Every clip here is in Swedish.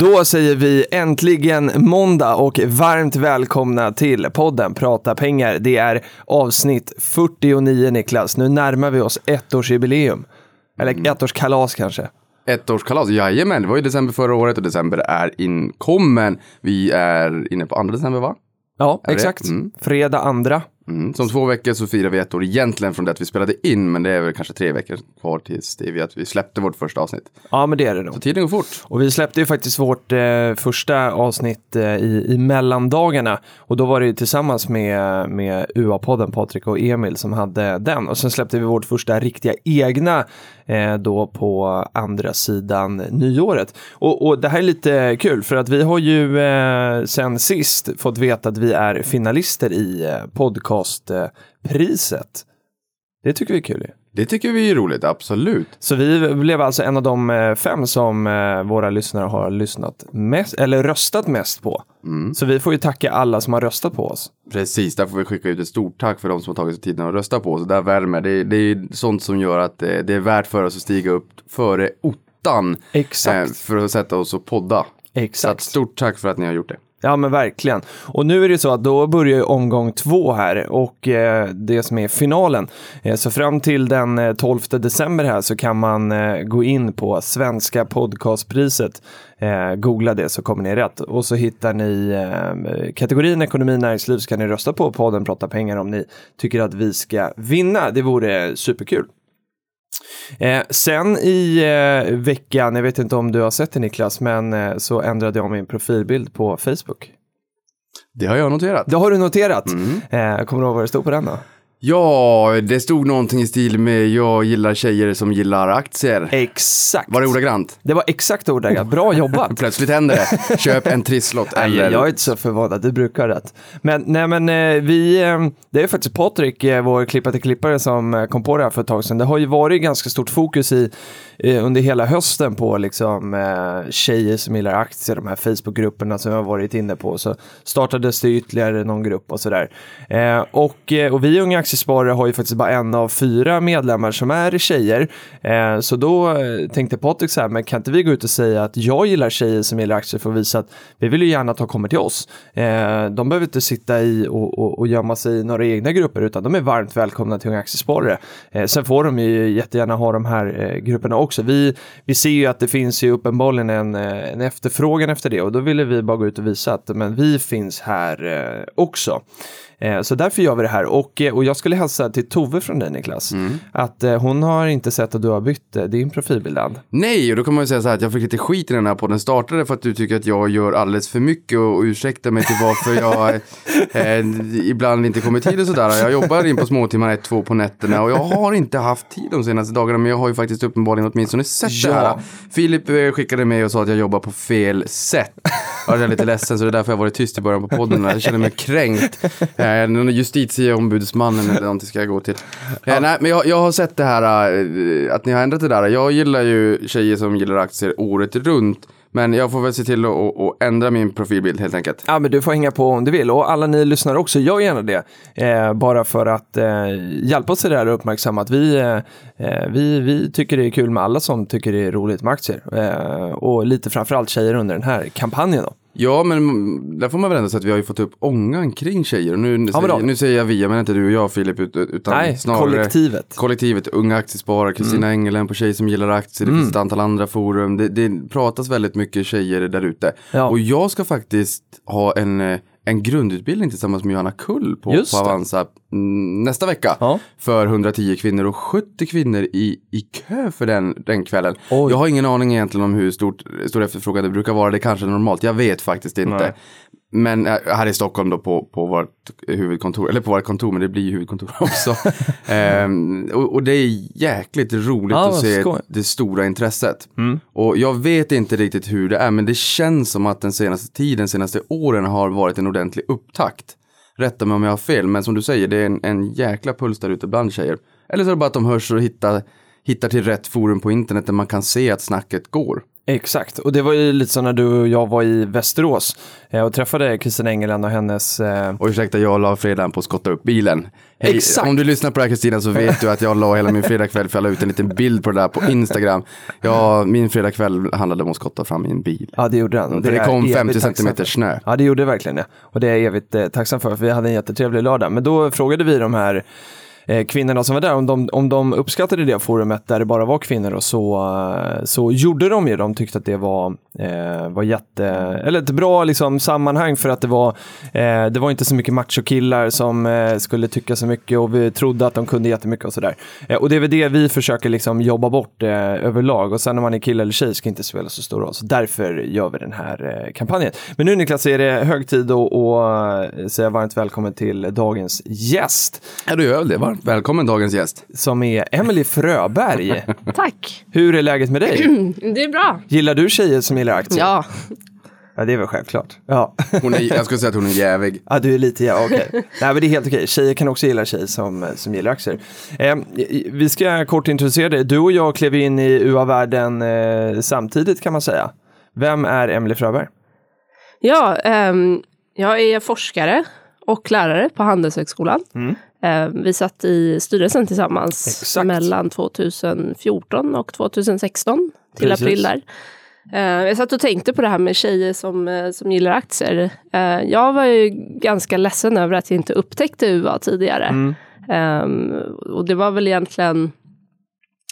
Då säger vi äntligen måndag och varmt välkomna till podden Prata pengar. Det är avsnitt 49 Niklas. Nu närmar vi oss ettårsjubileum. Eller ettårskalas kanske. Ettårskalas, jajamän. Det var ju december förra året och december är inkommen. Vi är inne på andra december va? Ja, exakt. Mm. Fredag andra. Mm. Som två veckor så firar vi ett år egentligen från det att vi spelade in. Men det är väl kanske tre veckor kvar tills det att vi släppte vårt första avsnitt. Ja, men det är det nog. Så tiden går fort. Och vi släppte ju faktiskt vårt eh, första avsnitt eh, i, i mellandagarna. Och då var det ju tillsammans med, med UA-podden, Patrik och Emil, som hade den. Och sen släppte vi vårt första riktiga egna eh, då på andra sidan nyåret. Och, och det här är lite kul, för att vi har ju eh, sen sist fått veta att vi är finalister i eh, podcastpriset. Det tycker vi är kul. Det tycker vi är roligt, absolut. Så vi blev alltså en av de eh, fem som eh, våra lyssnare har lyssnat mest, eller röstat mest på. Så vi får ju tacka alla som har röstat på oss. Precis, där får vi skicka ut ett stort tack för de som har tagit sig tiden att rösta på oss. Det där värmer. Det, det är sånt som gör att det, det är värt för oss att stiga upp före ottan. Exakt. eh, för att sätta oss och podda. Så Exakt. stort tack för att ni har gjort det. Ja men verkligen. Och nu är det så att då börjar ju omgång två här och eh, det som är finalen. Eh, så fram till den eh, 12 december här så kan man eh, gå in på Svenska podcastpriset. Eh, googla det så kommer ni rätt. Och så hittar ni eh, kategorin ekonomi näringsliv så kan ni rösta på podden Prata pengar om ni tycker att vi ska vinna. Det vore superkul. Eh, sen i eh, veckan, jag vet inte om du har sett det Niklas, men eh, så ändrade jag min profilbild på Facebook. Det har jag noterat. Det har du noterat. Eh, kommer du ihåg vad det stod på den då? Ja, det stod någonting i stil med jag gillar tjejer som gillar aktier. Exakt. Var det ordagrant? Det var exakt ordagrant. Bra jobbat. Plötsligt händer det. Köp en trisslott Nej, eller... jag är inte så förvånad, du brukar ha rätt. Men, nej, men eh, vi, eh, det är faktiskt Patrik, eh, vår klippa till klippare, som kom på det här för ett tag sedan. Det har ju varit ganska stort fokus i, Eh, under hela hösten på liksom, eh, tjejer som gillar aktier, de här Facebookgrupperna som jag har varit inne på. Så startades det ytterligare någon grupp och sådär. Eh, och, eh, och vi unga aktiesparare har ju faktiskt bara en av fyra medlemmar som är tjejer. Eh, så då eh, tänkte Patrik så här, men kan inte vi gå ut och säga att jag gillar tjejer som gillar aktier för att visa att vi vill ju gärna att de kommer till oss. Eh, de behöver inte sitta i och, och, och gömma sig i några egna grupper utan de är varmt välkomna till Unga Aktiesparare. Eh, sen får de ju jättegärna ha de här eh, grupperna också. Vi, vi ser ju att det finns ju uppenbarligen en, eh, en efterfrågan efter det och då ville vi bara gå ut och visa att men vi finns här eh, också. Eh, Så därför gör vi det här. Och, eh, och jag skulle hälsa till Tove från dig Niklas. Att eh, hon har inte sett att du har bytt din profilbild än. Nej, och då kan man ju säga så här att jag fick lite skit i den här podden. Startade för att du tycker att jag gör alldeles för mycket och, och ursäkta mig till varför jag eh, ibland inte kommer i tid och sådär. Jag jobbar in på småtimmar ett, två på nätterna och jag har inte haft tid de senaste dagarna men jag har ju faktiskt uppenbarligen åtminstone sett det Ja. här. Filip skickade mig och sa att jag jobbar på fel sätt. Jag är lite ledsen så det är därför jag varit tyst i början på podden. Jag känner mig kränkt. Eh, någon justitieombudsmannen eller någonting ska jag gå till. Eh, nej, men jag, jag har sett det här eh, att ni har ändrat det där. Jag gillar ju tjejer som gillar aktier året runt. Men jag får väl se till att, ändra min profilbild helt enkelt. Ja, men du får hänga på om du vill. Och alla ni lyssnare också, gör gärna det. Eh, bara för att eh, hjälpa oss i det här och uppmärksamma att vi, eh, eh, vi, vi tycker det är kul med alla som tycker det är roligt med aktier. Och lite framförallt tjejer under den här kampanjen då. Ja, men där får man väl ändå säga att vi har ju fått upp ångan kring tjejer. Och nu, men säger, nu säger jag vi, menar inte du och jag Filip, ut- utan Nej, snarare kollektivet. kollektivet. Unga aktiesparare, Kristina Mm. Engelen på Tjejer som gillar aktier. Det finns ett antal andra forum. Det, det pratas väldigt mycket tjejer där ute. Ja. Och jag ska faktiskt ha en, eh, en grundutbildning tillsammans med Johanna Kull på, Just på. Avanza mm, nästa vecka. Ja. För 110 kvinnor och 70 kvinnor i, i kö för den, den kvällen. Oj. Jag har ingen aning egentligen om hur stort, stor efterfrågan det brukar vara. Det kanske är normalt. Jag vet faktiskt inte. Nej. Men eh, här i Stockholm då på, på vårt huvudkontor, eller på vårt kontor, men det blir ju huvudkontor också. Ehm, och, och det är jäkligt roligt Ja, att se skoj. det stora intresset. Mm. Och jag vet inte riktigt hur det är, men det känns som att den senaste tiden, senaste åren har varit en ordentlig upptakt. Rätta mig om jag har fel, men som du säger, det är en, en jäkla puls där ute bland tjejer. Eller så är det bara att de hörs och hittar, hittar till rätt forum på internet där man kan se att snacket går. Exakt, och det var ju lite så när du och jag var i Västerås eh, och träffade Kristina Engeland och hennes eh, Och ursäkta, jag la fredagen på att skotta upp bilen. Hej, Exakt. Om du lyssnar på det här Kristina så vet du att jag la hela min fredagkväll för jag la ut en liten bild på det där på Instagram. Ja, min fredagkväll handlade om att skotta fram min bil. Ja, det gjorde den. Det är kom evigt 50 tacksam centimeter för. snö. Ja, det gjorde det verkligen det. Och det är jag evigt eh, tacksam för, för vi hade en jättetrevlig lördag. Men då frågade vi de här Eh, kvinnorna som var där om de, om de uppskattade det forumet där det bara var kvinnor och så, eh, så gjorde de ju. De tyckte att det var, eh, var jätte, eller ett bra liksom, sammanhang för att det var, eh, det var inte så mycket machokillar som eh, skulle tycka så mycket och vi trodde att de kunde jättemycket och sådär. Eh, och det är väl det vi försöker liksom jobba bort eh, överlag och sen om man är kille eller tjej ska inte spela så stor roll. Så därför gör vi den här eh, kampanjen. Men nu Niklas är det hög tid att eh, säga varmt välkommen till dagens gäst Ja, du gör väl det. Varmt välkommen dagens gäst. som är Emily Fröberg. Tack. Hur är läget med dig? Det är bra. Gillar du tjejer som gillar aktier? Ja, Ja, det är väl självklart. Ja, Hon är, jag skulle säga att hon är jävig. ja du är lite, ja okej. Nej men det är helt okej. Tjejer kan också gilla tjejer som, som gillar aktier. Eh, vi ska kort introducera dig. Du och jag klev in i UA-världen eh, samtidigt kan man säga. Vem är Emily Fröberg? ja ehm, jag är forskare och lärare på Handelshögskolan. Ehm, vi satt i styrelsen tillsammans Exakt. mellan 2014 och 2016 till Precis. april där. Ehm, jag satt och tänkte på det här med tjejer som, eh, som gillar aktier. Jag var ju ganska ledsen över att jag inte upptäckte UA tidigare. Ehm, och det var väl egentligen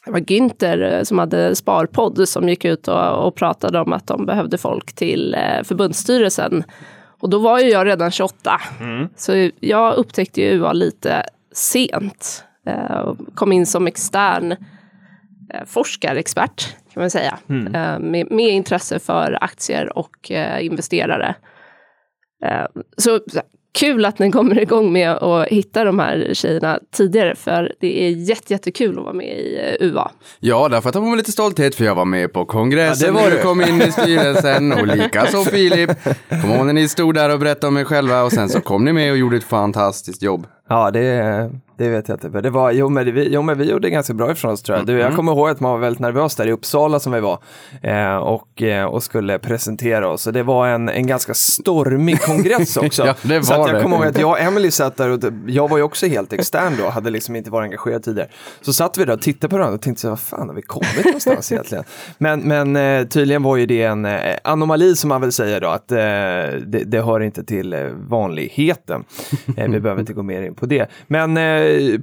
det var Günther eh, som hade Sparpodd som gick ut och, och pratade om att de behövde folk till eh, förbundsstyrelsen. Och då var ju jag redan 28. Så jag upptäckte ju UA lite sent. Eh, kom in som extern eh, forskarexpert kan man säga. Eh, med, med intresse för aktier och investerare. Så kul att ni kommer igång med att hitta de här tjejerna tidigare. För det är jätte, jättekul att vara med i eh, UA. Ja, därför tar man lite stolthet för jag var med på kongressen Ja, det var du. kom in i styrelsen och likaså Filip. Kommer ihåg när ni stod där och berättade om er själva och sen så kom ni med och gjorde ett fantastiskt jobb. Ja, det, det vet jag inte. Det var, jo, men vi, jo, men vi gjorde ganska bra ifrån oss tror jag. Du, jag kommer ihåg att man var väldigt nervös där i Uppsala som vi var eh, och, eh, och skulle presentera oss. Så det var en, en ganska stormig kongress också. Ja, det så var att jag det. kommer ihåg att jag och Emily satt där och jag var ju också helt extern då, hade liksom inte varit engagerad tidigare. Så satt vi där och tittade på varandra och tänkte så vad fan har vi kommit någonstans egentligen? Men, men eh, tydligen var ju det en eh, anomali som man väl säger då, att eh, det, det hör inte till vanligheten. Eh, vi behöver inte gå mer in på det. Men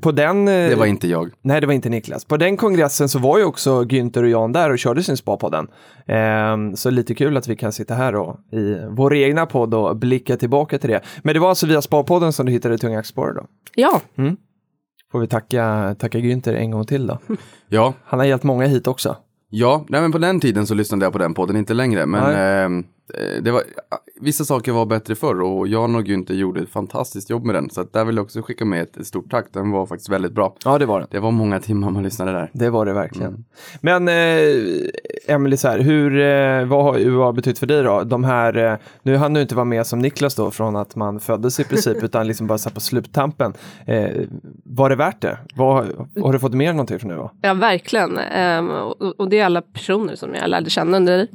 på den... Eh, Det var inte jag. Nej, det var inte Niklas. På den kongressen så var ju också Günther och Jan där och körde sin spa-podden. Ehm, så lite kul att vi kan sitta här och i vår egna podd och blicka tillbaka till det. Men det var alltså via spa-podden som du hittade Tunga Aktiesparare då? Ja, Får vi tacka, tacka Günther en gång till då. Ja, Han har hjälpt många hit också. Ja, nej men på den tiden så lyssnade jag på den podden, inte längre. Men ehm, eh, det var, vissa saker var bättre förr och Jan och Günther gjorde ett fantastiskt jobb med den. Så att där vill jag också skicka med ett, ett stort tack. Den var faktiskt väldigt bra. Ja, det var det. Det var många timmar man lyssnade där. Det var det verkligen. Men eh, Emily, så här, hur, eh, vad har UA betytt för dig då? De här, eh, nu hann du inte vara med som Niklas då, från att man föddes i princip, utan liksom bara så på sluttampen. Eh, var det värt det? Vad, har du fått med dig någonting från UA? Ja, verkligen. Ehm, och, och det är alla personer som jag lärde känna under,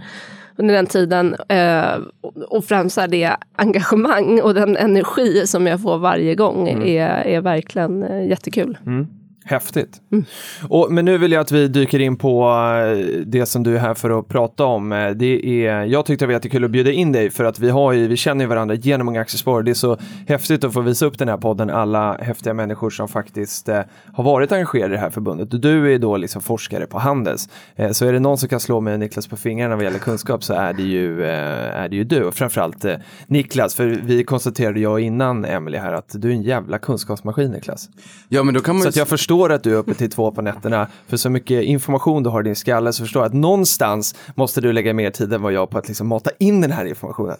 under den tiden. Ehm, och, främst är det engagemang och den energi som jag får varje gång är, är verkligen eh, jättekul. Häftigt. Och, men nu vill jag att vi dyker in på eh, det som du är här för att prata om. Eh, Det är, jag tyckte det var jättekul att bjuda in dig för att vi, har ju, vi känner ju varandra genom många aktiespår. Det är så häftigt att få visa upp den här podden, alla häftiga människor som faktiskt eh, har varit engagerade i det här förbundet. Du är då liksom forskare på Handels. Eh, så är det någon som kan slå mig och Niklas på fingrarna vad gäller kunskap så är det ju, eh, är det ju du. Och framförallt eh, Niklas, för vi konstaterade jag innan Emily här att du är en jävla kunskapsmaskin Niklas. Ja, men då kan man Så ju... att jag förstår att du är uppe till två på nätterna, för så mycket information du har i din skalle så förstår jag att någonstans måste du lägga mer tid än vad jag på att liksom mata in den här informationen.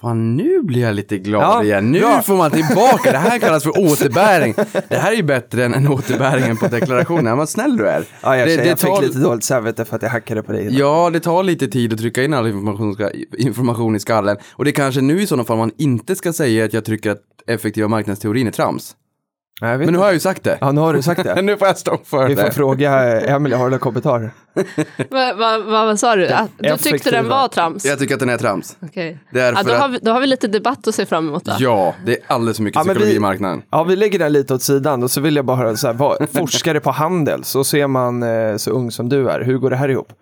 Fan, nu blir jag lite glad Ja, igen. Nu bra. får man tillbaka. Det här kallas för återbäring. Det här är ju bättre än, återbäringen på deklarationen. Vad snäll du är. Ja, jag, det, det, jag tar, fick lite dåligt samvete för att jag hackade på dig. innan. Ja, det tar lite tid att trycka in all information, information i skallen. Och det är kanske nu i sådana fall man inte ska säga att jag tycker att effektiva marknadsteorin är trams. Nej, jag vet Men nu inte. har jag ju sagt det. Ja, nu har du sagt det. nu får jag stå för Vi får det. fråga Emelie, har du några kommentarer? Vad va, va, vad sa du? Att du tyckte den var trams? Jag tycker att den är trams. Därför Ja, då, har vi, då har vi lite debatt att se fram emot. Då. Ja, det är alldeles för mycket Ja, psykologi vi- i marknaden. Ja, vi lägger den lite åt sidan och så vill jag bara höra så här, vad, forskare på handel, så ser man eh, så ung som du är, hur går det här ihop?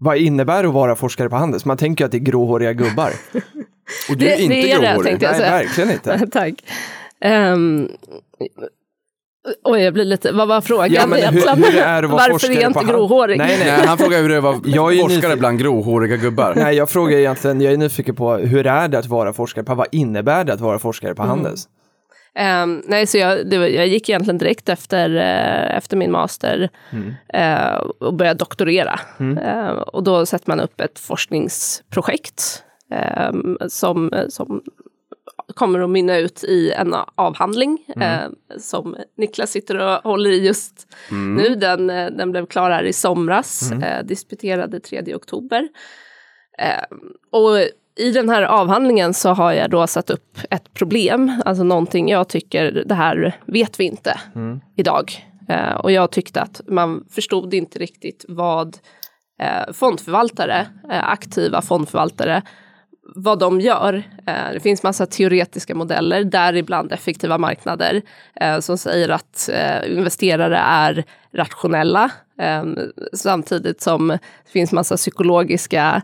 Vad innebär det att vara forskare på handel? Man tänker ju att det är gråhåriga gubbar. Och du Det- är inte det är det, gråhårig. tänkte jag Nej, verkligen inte. Tack. Um, oj, jag blir lite... Vad var frågan Ja, men hur, hur det är vara Varför är jag inte gråhårig? Nej, nej. Han frågar hur det är att vara Jag är forskare nyfiken. bland gråhåriga gubbar. Nej, jag frågar egentligen, jag är nyfiken på hur är det att vara forskare på, vad innebär det att vara forskare på Handels? Ehm, nej, så jag, det var, jag gick egentligen direkt efter, eh, efter min master eh, och började doktorera. Eh, och då sätter man upp ett forskningsprojekt ehm, som, som kommer att mynna ut i en avhandling eh, som Niklas sitter och håller i just nu. Den, eh, den blev klar här i somras, eh, disputerade 3 oktober. Eh, och i den här avhandlingen så har jag då satt upp ett problem, alltså någonting jag tycker, det här vet vi inte idag. Eh, och jag tyckte att man förstod inte riktigt vad eh, fondförvaltare, aktiva fondförvaltare, vad de gör. Eh, det finns massa teoretiska modeller, däribland effektiva marknader, eh, som säger att eh, investerare är rationella, eh, samtidigt som det finns massa psykologiska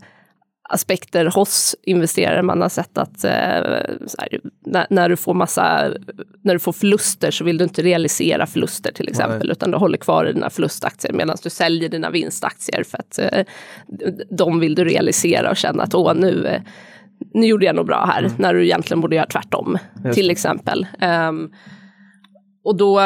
aspekter hos investerare. Man har sett att eh, här, när, när, du får massa, när du får förluster så vill du inte realisera förluster till exempel, utan du håller kvar i dina förlustaktier medan du säljer dina vinstaktier för att eh, de vill du realisera och känna att åh, nu, nu gjorde jag nog bra här, när du egentligen borde göra tvärtom, till exempel. Ehm, och då,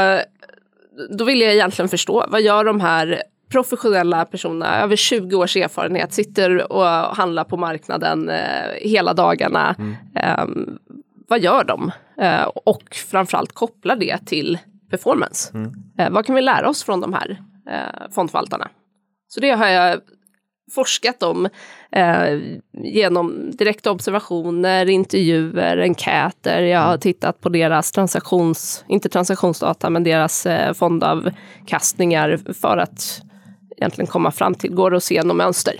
då vill jag egentligen förstå, vad gör de här professionella personerna, över 20 års erfarenhet, sitter och handlar på marknaden eh, hela dagarna. Ehm, vad gör de? Eh, och framförallt koppla det till performance. Eh, vad kan vi lära oss från de här eh, fondförvaltarna? Så det har jag forskat om eh, genom direkta observationer, intervjuer, enkäter. Jag har tittat på deras transaktions, inte transaktionsdata, men deras eh, fondavkastningar för att egentligen komma fram till, går det att se något mönster?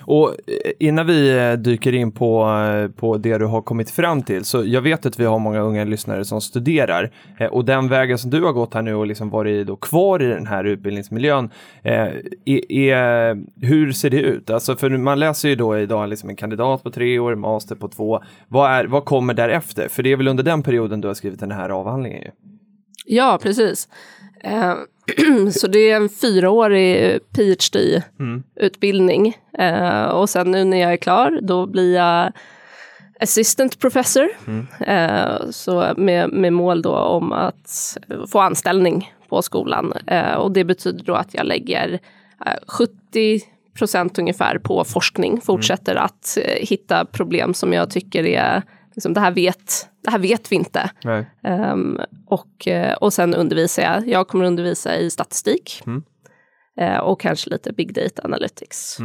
Och eh, innan vi eh, dyker in på, eh, på det du har kommit fram till, så jag vet att vi har många unga lyssnare som studerar och den vägen som du har gått här nu och liksom varit då kvar i den här utbildningsmiljön, är, är, hur ser det ut? Alltså för man läser ju då idag liksom en kandidat på tre år, master på två. Vad, är, vad kommer därefter? För det är väl under den perioden du har skrivit den här avhandlingen? Ju. Ja, precis. Så det är en fyraårig PhD-utbildning. Eh, och sen nu när jag är klar, då blir jag assistant professor. Eh, så med, med mål då om att få anställning på skolan. Eh, och det betyder då att jag lägger eh, 70 procent ungefär på forskning, fortsätter att eh, hitta problem som jag tycker är Liksom, det, här vet, det här vet vi inte. Ehm, och, eh, och sen undervisar jag. Jag kommer undervisa i statistik. Eh, och kanske lite big data analytics.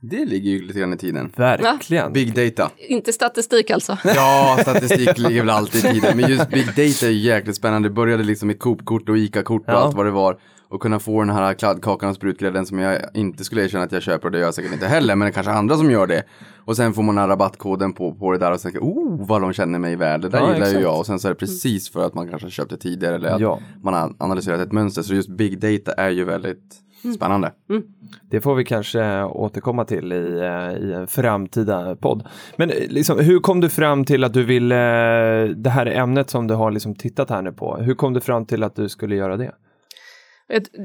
Det ligger ju lite grann i tiden. Verkligen. Big data. Inte statistik alltså. Ja, statistik ligger väl alltid i tiden. Men just big data är ju jäkligt spännande. Det började liksom med Coop-kort och ICA-kort och Ja. allt vad det var. Och kunna få den här kladdkakan och sprutgrädden som jag inte skulle erkänna att jag köper och det gör jag säkert inte heller. Men det är kanske andra som gör det. Och sen får man den här rabattkoden på, på det där och sen tänker oh vad de känner mig väl. Det där Ja, gillar ju exakt. jag. Och sen så är det precis för att man kanske köpte tidigare eller att Ja. man har analyserat ett mönster. Så just big data är ju väldigt spännande. Det får vi kanske återkomma till i, eh, i en framtida podd. Men eh, liksom, hur kom du fram till att du ville, det här ämnet som du har liksom tittat här nu på, hur kom du fram till att du skulle göra det?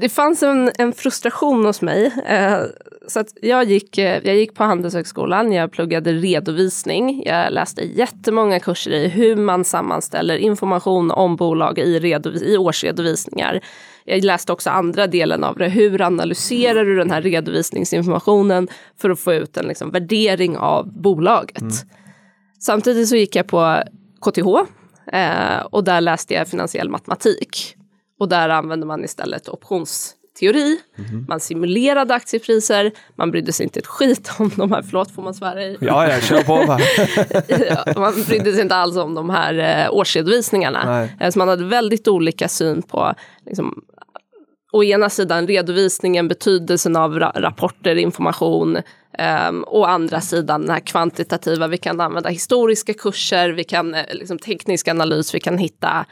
Det fanns en, en frustration hos mig. Eh, så att jag, gick, eh, jag gick på Handelshögskolan, jag pluggade redovisning. Jag läste jättemånga kurser i hur man sammanställer information om bolag i, redovis- i årsredovisningar. Jag läste också andra delen av det. Hur analyserar du den här redovisningsinformationen för att få ut en liksom, värdering av bolaget? Samtidigt så gick jag på KTH eh, och där läste jag finansiell matematik. Och där använde man istället optionsteori. Man simulerade aktiepriser, man brydde sig inte ett skit om de här, förlåt får man svära i? Ja, jag kör på va? man brydde sig inte alls om de här eh, årsredovisningarna. Nej. Eh, Så man hade väldigt olika syn på liksom, å ena sidan redovisningen, betydelsen av ra rapporter, information. Um, å andra sidan den här kvantitativa, vi kan använda historiska kurser, vi kan eh, liksom, teknisk analys, vi kan hitta,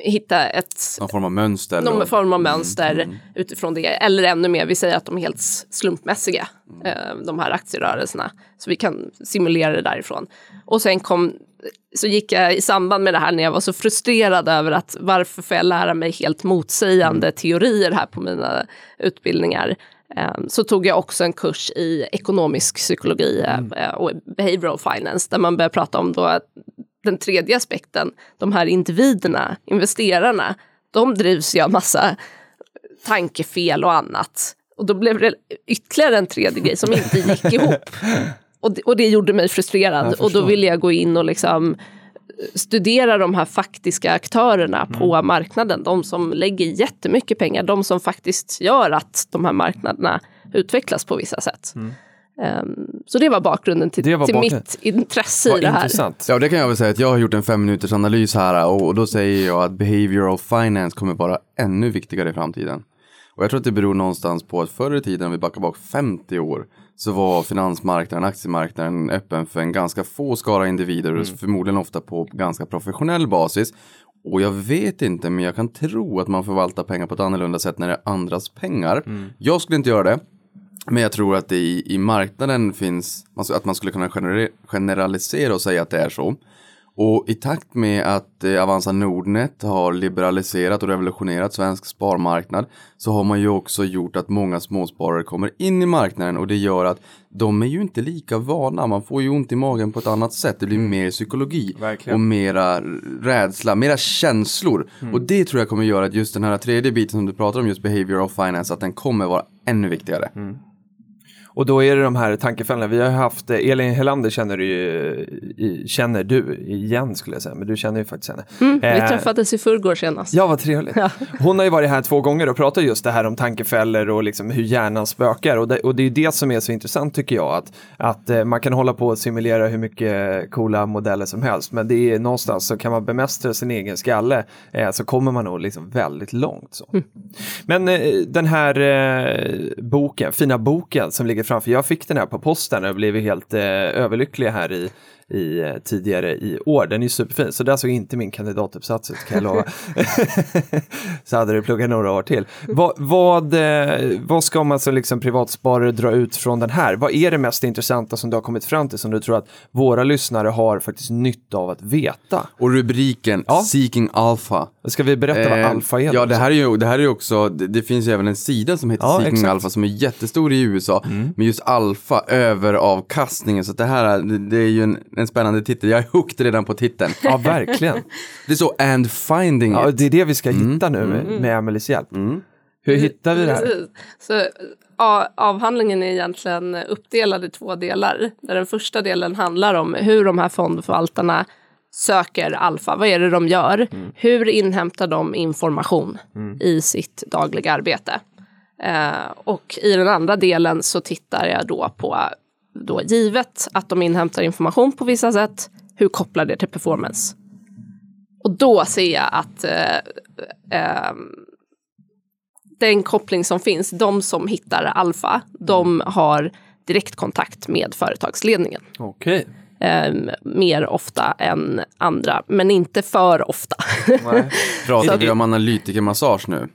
hitta ett Någon form av mönster. någon form av mönster utifrån det. Eller ännu mer, vi säger att de är helt slumpmässiga, eh, de här aktierörelserna. Så vi kan simulera det därifrån. Och sen kom, så gick jag i samband med det här när jag var så frustrerad över att varför får jag lära mig helt motsägande teorier här på mina utbildningar. Eh, Så tog jag också en kurs i ekonomisk psykologi eh, och behavioral finance där man börjar prata om då den tredje aspekten, de här individerna, investerarna, de drivs ju av massa tankefel och annat. Och då blev det ytterligare en tredje grej som inte gick ihop. Och det, och det gjorde mig frustrerad. och då ville jag gå in och liksom studera de här faktiska aktörerna på marknaden. De som lägger jättemycket pengar, de som faktiskt gör att de här marknaderna utvecklas på vissa sätt. Ehm, så det var bakgrunden till, var till bakgrunden. mitt intresse Vad i det här. intressant. Ja, det kan jag väl säga att jag har gjort en fem minuters analys här och då säger jag att behavioral finance kommer vara ännu viktigare i framtiden. Och jag tror att det beror någonstans på att förr i tiden, om vi backar bak 50 år, så var finansmarknaden, aktiemarknaden öppen för en ganska få skara individer och förmodligen ofta på ganska professionell basis. Och jag vet inte, men jag kan tro att man förvaltar pengar på ett annorlunda sätt när det är andras pengar. Jag skulle inte göra det. Men jag tror att det i, i marknaden finns, alltså att man skulle kunna generalisera och säga att det är så. Och i takt med att eh, Avanza Nordnet har liberaliserat och revolutionerat svensk sparmarknad så har man ju också gjort att många småsparare kommer in i marknaden och det gör att de är ju inte lika vana. Man får ju ont i magen på ett annat sätt. Det blir mer psykologi Verkligen. och mera rädsla, mera känslor. Och det tror jag kommer göra att just den här tredje biten som du pratar om, just behavioral finance, att den kommer vara ännu viktigare. Och då är det de här tankefällorna. Vi har haft, eh, Elin Helander känner du ju, i- känner du igen skulle jag säga, men du känner ju faktiskt henne. Mm, vi Eh, träffades i förrgår senast. Ja, vad trevligt. Ja. Hon har ju varit här två gånger och pratat just det här om tankefällor och liksom hur hjärnan spökar. Och det, och det är det som är så intressant tycker jag, att, att eh, man kan hålla på och simulera hur mycket coola modeller som helst, men det är någonstans så kan man bemästra sin egen skalle eh, så kommer man nog liksom väldigt långt. Så. Men eh, den här eh, boken, fina boken som ligger framför, jag fick den här på posten och blev helt eh, överlycklig här i, i eh, tidigare i år. Den är ju superfin, så där såg inte min kandidatuppsats ut kan jag lova. så hade du pluggat några år till. Vad, vad, eh, vad ska man som liksom privatsparare dra ut från den här? Vad är det mest intressanta som du har kommit fram till som du tror att våra lyssnare har faktiskt nytta av att veta? Och rubriken Ja. Seeking Alpha. Ska vi berätta vad Eh, alfa är? Ja, det här är ju, det här är också, det, det finns ju även en sida som heter Ja, Seeking exakt. Alpha som är jättestor i USA. Men just alfa, överavkastningen, så det här är- det, det är ju en, en spännande titel. Jag är hooked redan på titeln. Ja, verkligen. Det är så, and finding Ja, it. det är det vi ska hitta nu med, med Emelies hjälp. Hur hittar vi det här? Så, avhandlingen är egentligen uppdelad i två delar. Där den första delen handlar om hur de här fondförvaltarna söker alfa. Vad är det de gör? Hur inhämtar de information i sitt dagliga arbete? Eh, och i den andra delen så tittar jag då på, då, givet att de inhämtar information på vissa sätt, hur kopplar det till performance? Och då ser jag att eh, ehm, den koppling som finns, de som hittar alfa, de har direktkontakt med företagsledningen. Okej. Ehm, mer ofta än andra, men inte för ofta. Pratar vi om analytikermassage nu?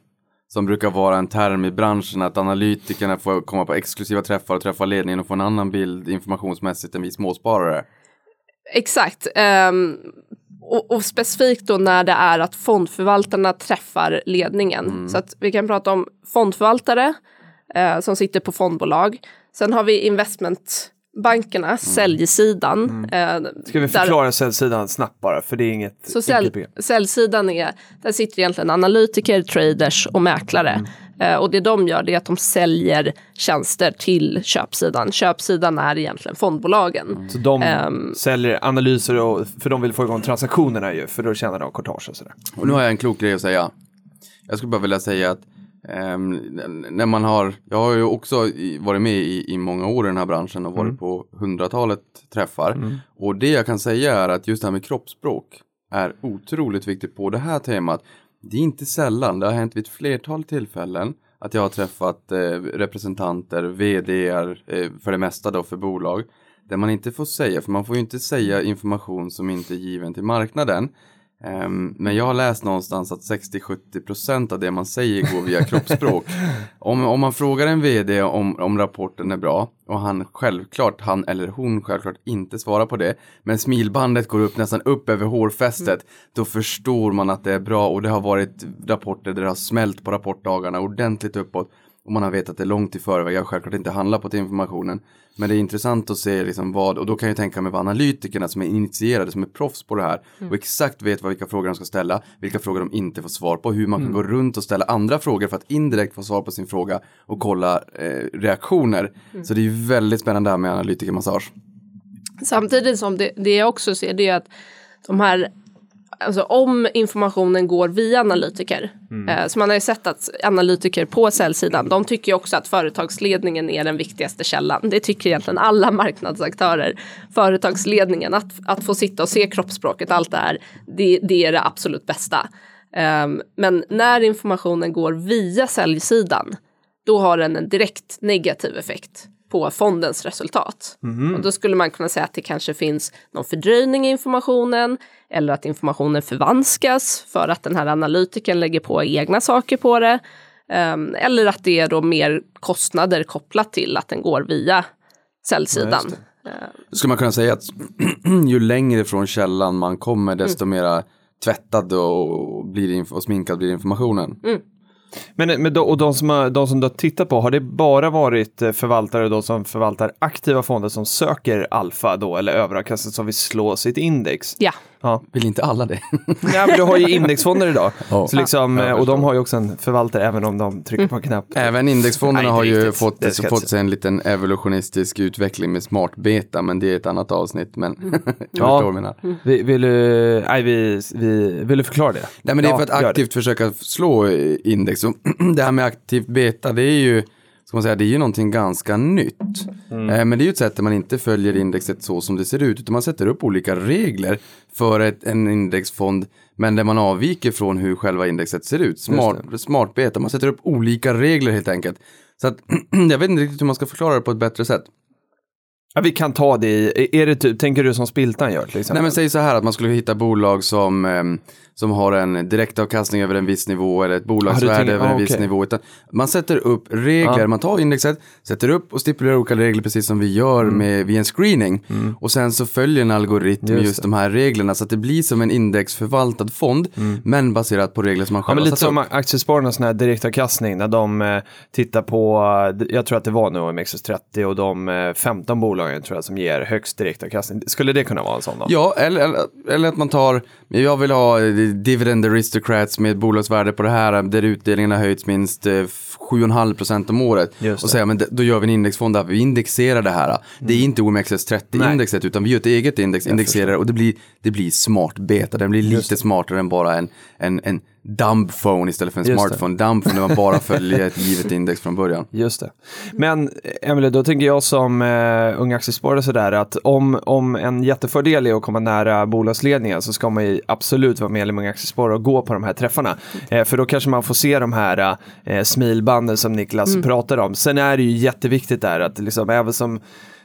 Som brukar vara en term i branschen att analytikerna får komma på exklusiva träffar och träffa ledningen och få en annan bild informationsmässigt än vi småsparare. Exakt. Ehm, och, och specifikt då när det är att fondförvaltarna träffar ledningen. Så att vi kan prata om fondförvaltare eh, som sitter på fondbolag. Sen har vi investment bankerna, säljsidan. eh, Ska vi där- förklara säljsidan snabbt bara, för det är inget Så sälj, säljsidan är, där sitter egentligen analytiker, traders och mäklare. Mm. Eh, och det de gör det är att de säljer tjänster till köpsidan. Köpsidan är egentligen fondbolagen. Så de Ehm. säljer analyser, och, för de vill få igång transaktionerna ju, för då tjänar de courtage och sådär. Och nu har jag en klok grej att säga. Jag skulle bara vilja säga att när man har, jag har ju också varit med i, i många år i den här branschen och varit på hundratalet träffar. Och det jag kan säga är att just det här med kroppsspråk är otroligt viktigt på det här temat. Det är inte sällan, det har hänt vid ett flertal tillfällen att jag har träffat eh, representanter, vdar eh, för det mesta då för bolag. Där man inte får säga, för man får ju inte säga information som inte är given till marknaden. Ehm, men jag har läst någonstans att 60-70% av det man säger går via kroppsspråk. om, om man frågar en vd om, om rapporten är bra och han självklart, han eller hon självklart inte svarar på det, men smilbandet går upp nästan upp över hårfästet, då förstår man att det är bra och det har varit rapporter där det har smält på rapportdagarna ordentligt uppåt. Och man har vetat det långt i förväg, jag har självklart inte handlat på till informationen. Men det är intressant att se liksom vad, och då kan jag tänka mig vad analytikerna som är initierade, som är proffs på det här och exakt vet vad, vilka frågor de ska ställa, vilka frågor de inte får svar på, hur man kan gå runt och ställa andra frågor för att indirekt få svar på sin fråga och kolla eh, reaktioner. Så det är väldigt spännande det här med analytikermassage. Samtidigt som det, det jag också ser det är att de här Alltså om informationen går via analytiker. Eh, så man har ju sett att analytiker på säljsidan, de tycker ju också att företagsledningen är den viktigaste källan. Det tycker egentligen alla marknadsaktörer. Företagsledningen, att, att få sitta och se kroppsspråket, allt det här, det, det är det absolut bästa. Ehm, men när informationen går via säljsidan, då har den en direkt negativ effekt på fondens resultat. Och då skulle man kunna säga att det kanske finns någon fördröjning i informationen eller att informationen förvanskas för att den här analytikern lägger på egna saker på det. Ehm, eller att det är då mer kostnader kopplat till att den går via säljsidan. Då skulle man kunna säga att ju längre från källan man kommer desto mera tvättad och, blir och sminkad blir informationen. Men, men då, och de som, har, de som du har tittat på, har det bara varit eh, förvaltare då som förvaltar aktiva fonder som söker alfa då, eller överavkastning som vill slå sitt index? Ja, Ja. Vill inte alla det? ja, men du har ju indexfonder idag. Ja. Så liksom, Ja, eh, och de har ju också en förvaltare även om de trycker på en knapp. Även indexfonderna Nej, har ju riktigt. fått, Det fått sig en liten evolutionistisk utveckling med smart beta, men det är ett annat avsnitt. Men jag Ja. menar. Vi, vill, du, nej, vi, vi, vill du förklara det? Nej men det är Ja, för att aktivt försöka slå index. Och det här med aktivt beta, det är ju, ska man säga, det är ju någonting ganska nytt. Mm. Eh, Men det är ju ett sätt där man inte följer indexet så som det ser ut, utan man sätter upp olika regler för ett, en indexfond, men där man avviker från hur själva indexet ser ut. Smart, smart beta, man sätter upp olika regler helt enkelt. Så att, jag vet inte riktigt hur man ska förklara det på ett bättre sätt. Ja, vi kan ta det i, är det typ, tänker du som Spiltan gör till exempel? Nej men säg så här att man skulle hitta bolag som, ehm, som har en direktavkastning över en viss nivå eller ett bolagsvärde tänker- över en ah, viss nivå. Utan man sätter upp regler, Ja. man tar indexet, sätter upp och stipulerar olika regler precis som vi gör med, vid en screening. Och sen så följer en algoritm Mm. Just just, de här reglerna så att det blir som en indexförvaltad fond, men baserat på regler som man Ja, själv men har lite som upp. Aktiespararnas här direktavkastning när de eh, tittar på, eh, jag tror att det var nu OMXS30 och de eh, 15 bolagen tror jag som ger högst direktavkastning. Skulle det kunna vara en sån då? Ja, eller, eller, eller att man tar, jag vill ha eh, dividend aristocrats med ett bolagsvärde på det här där utdelningen har höjts minst eh, 7,5% om året. Och det. säga, men då gör vi en indexfond där vi indexerar det här. Det är inte OMXS30-indexet utan vi gör ett eget index, indexerar och det blir, det blir smart beta. Den blir lite smartare än bara en, en, en dumb phone istället för en Just det. smartphone. Dumb phone där man bara följer ett givet index från början. Just det. Men Emelie, då tänker jag som uh, ung aktiesparare sådär att om, om en jättefördel är att komma nära bolagsledningen så ska man ju absolut vara medlem i Aktiesparare och gå på de här träffarna. Eh, för då kanske man får se de här uh, smilbanden som Niklas pratar om. Sen är det ju jätteviktigt där att liksom, även som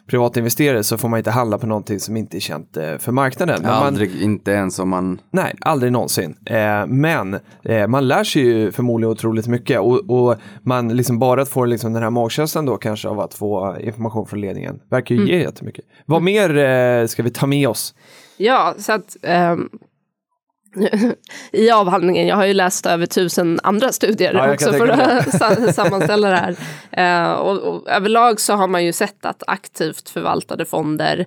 privatinvesterare så får man inte handla på någonting som inte är känt eh, för marknaden. Men man, Aldrig, inte ens om man... Nej, aldrig någonsin. Eh, men eh, man lär sig ju förmodligen otroligt mycket och, och man liksom bara får liksom den här magkänslan då kanske av att få information från ledningen. Verkar ju ge jättemycket. Vad mer eh, ska vi ta med oss? Ja, så att ehm, i avhandlingen, jag har ju läst över tusen andra studier Ja, också för att sa- sammanställa det här. Eh, och, och överlag så har man ju sett att aktivt förvaltade fonder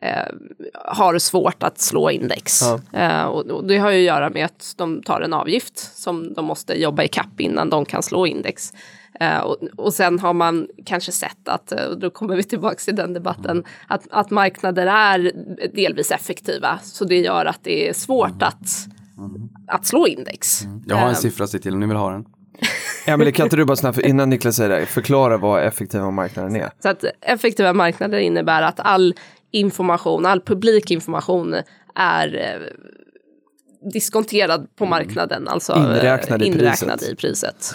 eh, har svårt att slå index. Eh, och, och det har ju att göra med att de tar en avgift som de måste jobba i kapp innan de kan slå index. Eh, och, och sen har man kanske sett att, eh, och då kommer vi tillbaka till den debatten, att, att marknader är delvis effektiva. Så det gör att det är svårt att, att slå index. Jag har en Eh, siffra att se till om ni vill ha den. Emelie, kan inte du bara snabbt, innan Niklas säger det, förklara vad effektiva marknaden är? Så att effektiva marknader innebär att all information, all publik information är diskonterad på marknaden, alltså Inräknad i inräknad priset. i priset.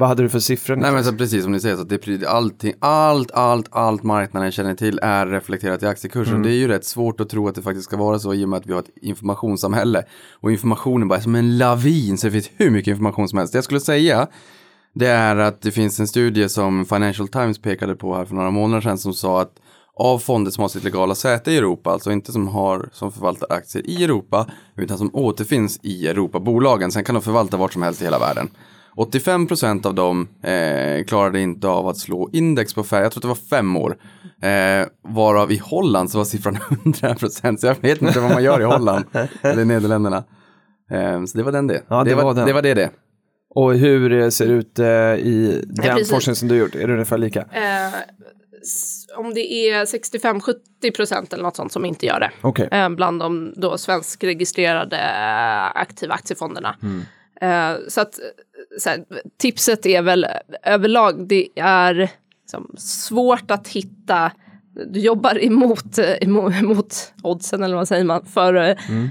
Vad hade du för siffror? Nej men så precis som ni säger, så att det, allting, allt, allt, allt marknaden känner till är reflekterat i aktiekursen. Det är ju rätt svårt att tro att det faktiskt ska vara så i och med att vi har ett informationssamhälle. Och informationen bara är som en lavin, så det finns hur mycket information som helst. Det jag skulle säga, det är att det finns en studie som Financial Times pekade på här för några månader sedan som sa att av fonder som har sitt legala säte i Europa, alltså inte som har som förvaltar aktier i Europa, utan som återfinns i Europabolagen. Sen kan de förvalta vart som helst i hela världen. 85 procent av dem eh, klarade inte av att slå index på färg, jag tror att det var fem år. Eh, varav i Holland så var siffran 100 procent, så jag vet inte vad man gör i Holland, eller Nederländerna. Eh, så det var den det. Ja, det det, var var, den. det var det det. Och hur ser det ut eh, i den precis. forskning som du gjort? Är det ungefär lika? Eh, om det är 65-70 procent eller något sånt som inte gör det. Okej. eh, bland de då svenskregistrerade aktiva aktiefonderna. Eh, så att här, tipset är väl överlag, det är liksom, svårt att hitta du jobbar emot, eh, emot, emot oddsen eller vad säger man för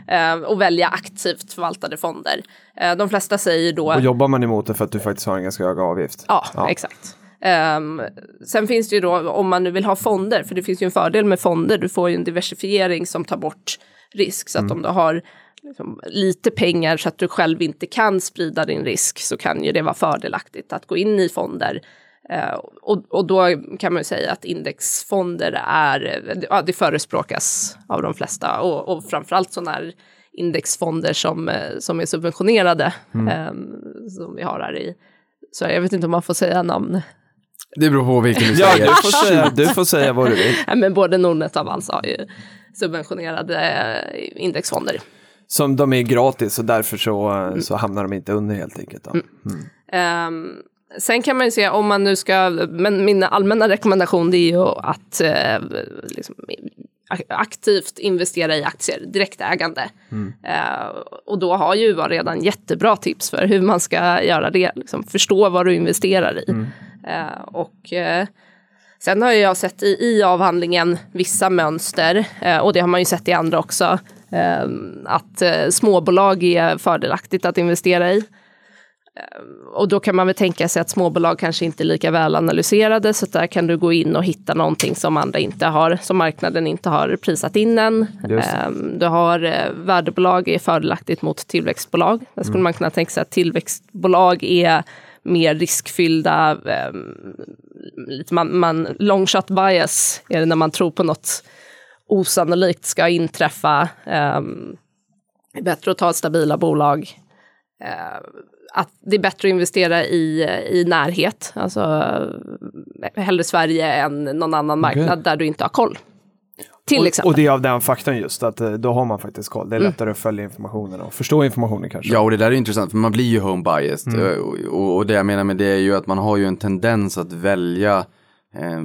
eh, att välja aktivt förvaltade fonder. Eh, de flesta säger då Och jobbar man emot det för att du faktiskt har en ganska hög avgift? Ja, exakt. Ehm, sen finns det ju då, om man nu vill ha fonder, för det finns ju en fördel med fonder, du får ju en diversifiering som tar bort risk. Så att om du har liksom, lite pengar så att du själv inte kan sprida din risk så kan ju det vara fördelaktigt att gå in i fonder. Eh, och, och då kan man ju säga att indexfonder är, ja, det förespråkas av de flesta och, och framförallt sådana här indexfonder som, eh, som är subventionerade, eh, som vi har här i så jag vet inte om man får säga namn. Det beror på vilken du Ja, säger. du får, säga, du får säga vad du vill. Men både Nordnet och Avanza har ju subventionerade eh, indexfonder. Som de är gratis och därför så, så hamnar de inte under helt enkelt. Då. Ehm, sen kan man ju se om man nu ska, men min allmänna rekommendation det är ju att eh, liksom, ak- aktivt investera i aktier, direktägande. Eh, och då har ju UA redan jättebra tips för hur man ska göra det, liksom, förstå vad du investerar i. Eh, och eh, Sen har jag sett i, i avhandlingen vissa mönster, och det har man ju sett i andra också, att eh, småbolag är fördelaktigt att investera i. Eh, och då kan man väl tänka sig att småbolag kanske inte är lika väl analyserade, så där kan du gå in och hitta någonting som andra inte har, som marknaden inte har prisat in än. Just det. Eh, du har eh, värdebolag är fördelaktigt mot tillväxtbolag. Där skulle man kunna tänka sig att tillväxtbolag är mer riskfyllda, man, man, long shot bias är det när man tror på något osannolikt ska inträffa. Um, det är bättre att ta stabila bolag. Eh, att det är bättre att investera i, i närhet, alltså eh, hellre Sverige än någon annan marknad där du inte har koll. Till Och, exempel. och det är av den faktorn just, att eh, då har man faktiskt koll. Det är lättare att följa informationen och förstå informationen kanske. Ja, och det där är intressant, för man blir ju home biased. Eh, Och, och, och det jag menar med det är ju att man har ju en tendens att välja eh,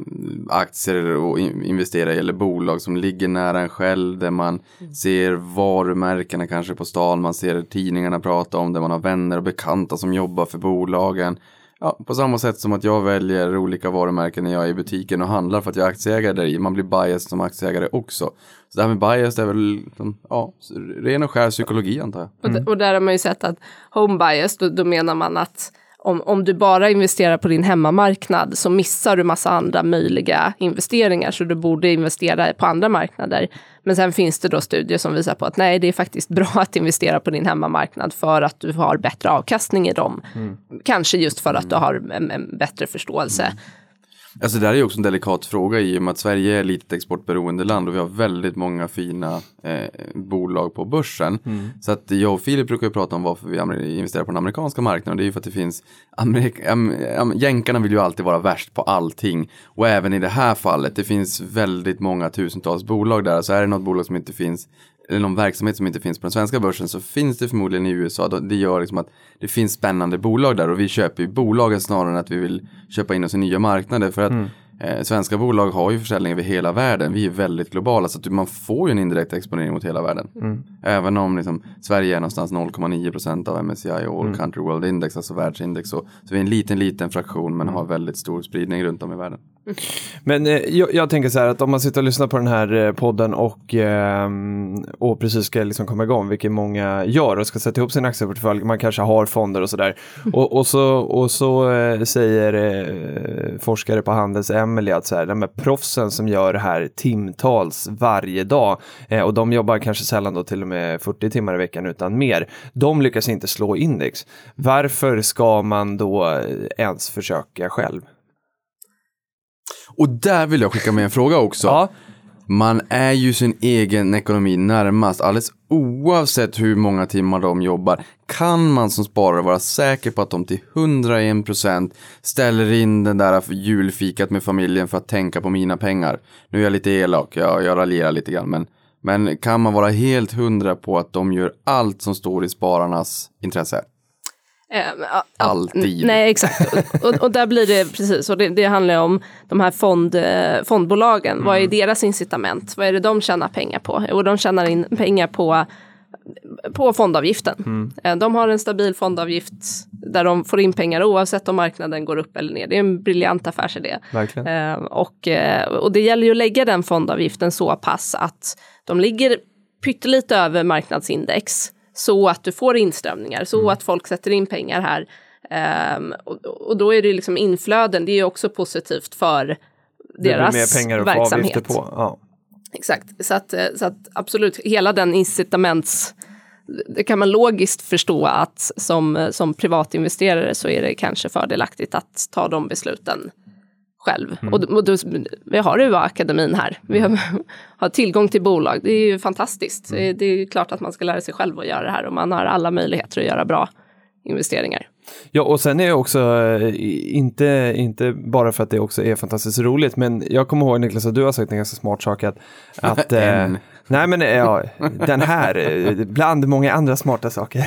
aktier och in, investera i, eller bolag som ligger nära en själv, där man ser varumärkena kanske på stan, man ser tidningarna prata om det, man har vänner och bekanta som jobbar för bolagen. Ja, på samma sätt som att jag väljer olika varumärken när jag är i butiken och handlar för att jag är aktieägare där i. Man blir biased som aktieägare också. Så det här med biased är väl liksom, ja, ren och skär psykologi antar jag. Och, d- och där har man ju sett att home bias, då, då menar man att om, om du bara investerar på din hemmamarknad så missar du massa andra möjliga investeringar, så du borde investera på andra marknader. Men sen finns det då studier som visar på att nej, det är faktiskt bra att investera på din hemmamarknad för att du har bättre avkastning i dem. Kanske just för att du har en, en bättre förståelse. Alltså det här är ju också en delikat fråga i och med att Sverige är ett litet exportberoende land och vi har väldigt många fina eh, bolag på börsen. Så att jag och Filip brukar prata om varför vi investerar på den amerikanska marknaden. Det är ju för att det finns, Amerik- am, am, jänkarna vill ju alltid vara värst på allting. Och även i det här fallet, det finns väldigt många tusentals bolag där. Så är det något bolag som inte finns eller någon verksamhet som inte finns på den svenska börsen så finns det förmodligen i USA. Det gör liksom att det finns spännande bolag där och vi köper ju bolagen snarare än att vi vill köpa in oss i nya marknader. För att eh, svenska bolag har ju försäljning över hela världen. Vi är väldigt globala så att man får ju en indirekt exponering mot hela världen. Även om liksom, Sverige är någonstans 0,9 procent av MSCI och All Country World Index, alltså världsindex. Så, så vi är en liten, liten fraktion men har väldigt stor spridning runt om i världen. Men eh, jag, jag tänker så här att om man sitter och lyssnar på den här eh, podden och, ehm, och precis ska liksom komma igång, vilket många gör och ska sätta ihop sin aktieportfölj, man kanske har fonder och sådär. Och, och så, och så eh, säger eh, forskare på Handels Emily att så här, de här proffsen som gör det här timtals varje dag eh, och de jobbar kanske sällan då till och med 40 timmar i veckan utan mer, de lyckas inte slå index. Varför ska man då eh, ens försöka själv? Och där vill jag skicka med en fråga också. Ja. Man är ju sin egen ekonomi närmast, alldeles oavsett hur många timmar de jobbar. Kan man som sparare vara säker på att de till 101% ställer in den där julfikat med familjen för att tänka på mina pengar? Nu är jag lite elak, jag, jag raljerar lite grann, men, men kan man vara helt hundra på att de gör allt som står i spararnas intresse? Eh, Alltid. Nej, exakt. Och, och, och där blir det precis, och det, det handlar om de här fond, eh, fondbolagen. Vad är deras incitament? Vad är det de tjänar pengar på? Jo, de tjänar in pengar på, på fondavgiften. Eh, De har en stabil fondavgift där de får in pengar oavsett om marknaden går upp eller ner. Det är en briljant affärsidé. Verkligen. Eh, och, eh, och det gäller ju att lägga den fondavgiften så pass att de ligger pyttelite över marknadsindex så att du får inströmningar, så att folk sätter in pengar här. Ehm, och, och då är det liksom inflöden, det är också positivt för Det blir deras mer pengar att få avgifter verksamhet. på. Ja. Exakt, så att, eh, så att absolut, hela den incitaments... Det kan man logiskt förstå att som, som privatinvesterare så är det kanske fördelaktigt att ta de besluten själv. Mm. Och, och då, vi har UA-akademin här. Vi har, har tillgång till bolag. Det är ju fantastiskt. Mm. Det är- Det är ju klart att man ska lära sig själv att göra det här och man har alla möjligheter att göra bra investeringar. Ja, och sen är det också, eh, inte, inte bara för att det också är fantastiskt roligt, men jag kommer ihåg Niklas att du har sagt en ganska smart sak att, att. nej men eh, ja, den här, eh, bland många andra smarta saker,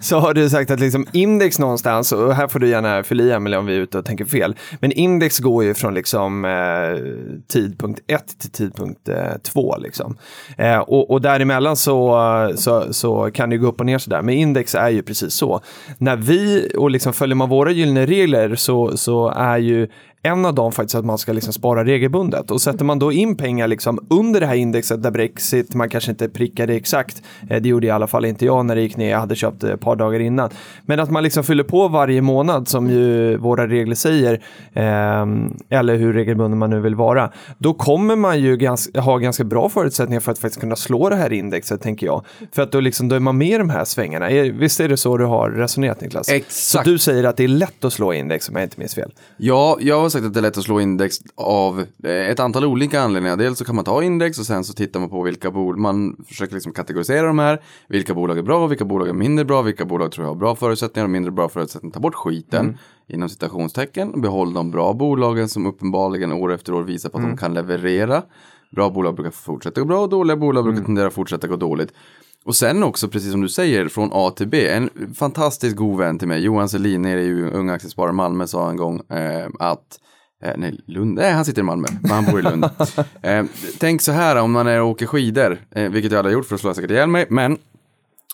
så har du sagt att liksom index någonstans, och här får du gärna fylla i Emelie om vi är ute och tänker fel, men index går ju från liksom eh, tidpunkt 1 till tidpunkt eh, 2 liksom. Eh, och, och däremellan så, så, så kan det gå upp och ner sådär, men index är ju precis så. När vi, och liksom följer man våra gyllene regler så, så är ju en av dem faktiskt att man ska liksom spara regelbundet. Och sätter man då in pengar liksom under det här indexet där Brexit, man kanske inte prickade exakt, eh, det gjorde i alla fall inte jag när det gick ner, jag hade köpt ett par dagar innan. Men att man liksom fyller på varje månad som ju våra regler säger, ehm, eller hur regelbunden man nu vill vara, då kommer man ju ganska, ha ganska bra förutsättningar för att faktiskt kunna slå det här indexet, tänker jag. För att då, liksom, då är man med i de här svängarna. Är- Visst är det så du har resonerat, Niklas? Exakt. Så du säger att det är lätt att slå index, om jag inte minns fel. Ja, jag sagt att det är lätt att slå index av eh, ett antal olika anledningar. Dels så kan man ta index och sen så tittar man på vilka bolag, man försöker liksom kategorisera de här. Vilka bolag är bra, vilka bolag är mindre bra, vilka bolag tror jag har bra förutsättningar och mindre bra förutsättningar. Ta bort skiten inom citationstecken. Behåll de bra bolagen som uppenbarligen år efter år visar på att de kan leverera. Bra bolag brukar fortsätta gå bra och dåliga bolag brukar tendera att fortsätta gå dåligt. Och sen också, precis som du säger, från A till B. En fantastiskt god vän till mig, Johan Selin, nere i Unga Aktiesparare Malmö, sa en gång eh, att Eh, nej, Lund. Nej, han sitter i Malmö, men han bor i Lund. eh, tänk så här om man är och åker skidor, eh, vilket jag hade gjort för att slå säkert ihjäl mig, men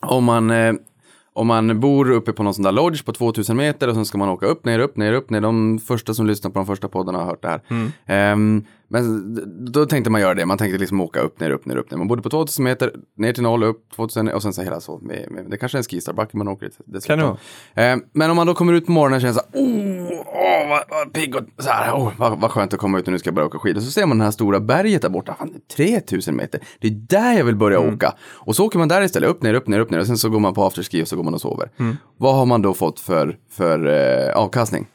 om man, eh, om man bor uppe på någon sån där lodge på 2000 meter och sen ska man åka upp, ner, upp, ner, upp, ner. De första som lyssnar på de första poddarna har hört det här. Ehm, men då tänkte man göra det, man tänkte liksom åka upp, ner, upp, ner, upp. Ner. Man bodde på 2000 meter, ner till noll, upp 2000 och sen så hela så. Med, med, det kanske är en skistarbacke man åker dit. Kan det vara. Ehm, men om man då kommer ut på morgonen och känner så här, oh, åh, vad, vad pigg och så här, oh, vad, vad skönt att komma ut och nu ska jag börja åka skidor. Så ser man det här stora berget där borta, fan, det är 3000 meter. Det är där jag vill börja åka. Och så åker man där istället, upp, ner, upp, ner, upp, ner och sen så går man på afterski och så går man och sover. Vad har man då fått för, för eh, avkastning?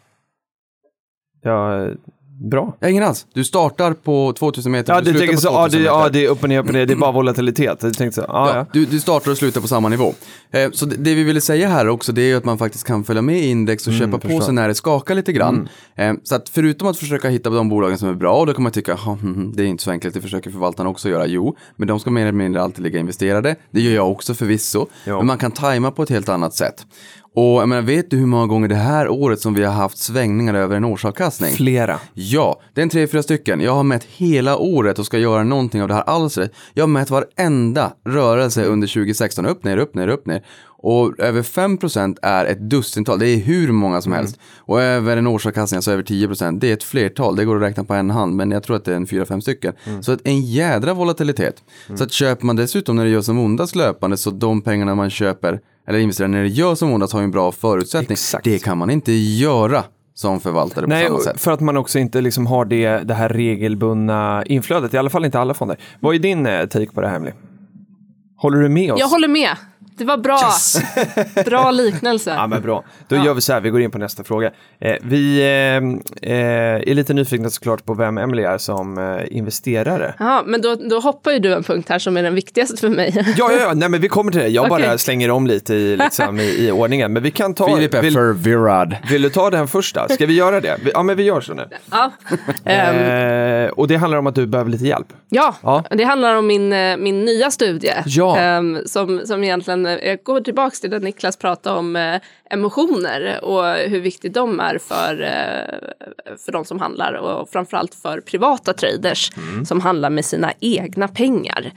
Ja, Bra. Ja, ingen alls. Du startar på 2000 meter, Ja, du du slutar tänker på så, 2000 ja, det, meter. ja, det är upp och ner, upp och ner, det är bara volatilitet. Du tänkte så, ja, Ja, ja. du, du startar och slutar på samma nivå. Eh, så det, det vi ville säga här också, det är ju att man faktiskt kan följa med i index och köpa på sig när det skakar lite grann. Eh, så att förutom att försöka hitta de bolagen som är bra, och då kan man tycka, "Ha, hm, hm, det är inte så enkelt, det försöker förvaltarna också göra. Jo, men de ska mer eller mindre alltid ligga investerade. Det gör jag också förvisso. Ja. Men man kan tajma på ett helt annat sätt. Och jag menar, vet du hur många gånger det här året som vi har haft svängningar över en årsavkastning? Flera. Ja, det är en tre, fyra stycken. Jag har mätt hela året och ska göra någonting av det här alls. Jag har mätt varenda rörelse under 2016. Upp, ner, upp, ner, upp, ner. Och över 5% är ett dussintal. Det är hur många som helst. Och över en årsavkastning, alltså över 10%, det är ett flertal. Det går att räkna på en hand, men jag tror att det är en fyra, fem stycken. Så att en jädra volatilitet. Så att köper man dessutom när det gör som ondast löpande, så de pengarna man köper, eller investerar när det gör som ondast, har ju en bra förutsättning. Exakt. Det kan man inte göra som förvaltare på Nej, samma sätt. för att man också inte liksom har det, det här regelbundna inflödet, i alla fall inte alla fonder. Vad är din eh, take på det här, Emily? Håller du med oss? Jag håller med. Det var bra. Bra liknelse. Ja, men bra. Då gör vi så här, vi går in på nästa fråga. Eh, vi eh, eh, är lite nyfikna såklart på vem Emily är som eh, investerare. Ja, men då, då hoppar ju du en punkt här som är den viktigaste för mig. Ja, ja, ja, nej men vi kommer till det. Jag bara Okej. slänger om lite i, liksom, i, i ordningen. Men vi kan ta... Filip är vill, förvirrad. vill du ta den första? Ska vi göra det? Vi- Ja, men vi gör så nu. Ja. Eh, och det handlar om att du behöver lite hjälp. Ja, Ja. det handlar om min, eh, min nya studie. Ja. Ehm, som, som egentligen jag går tillbaka till det Niklas pratade om eh, emotioner och hur viktigt de är för, eh, för de som handlar och framförallt för privata traders som handlar med sina egna pengar.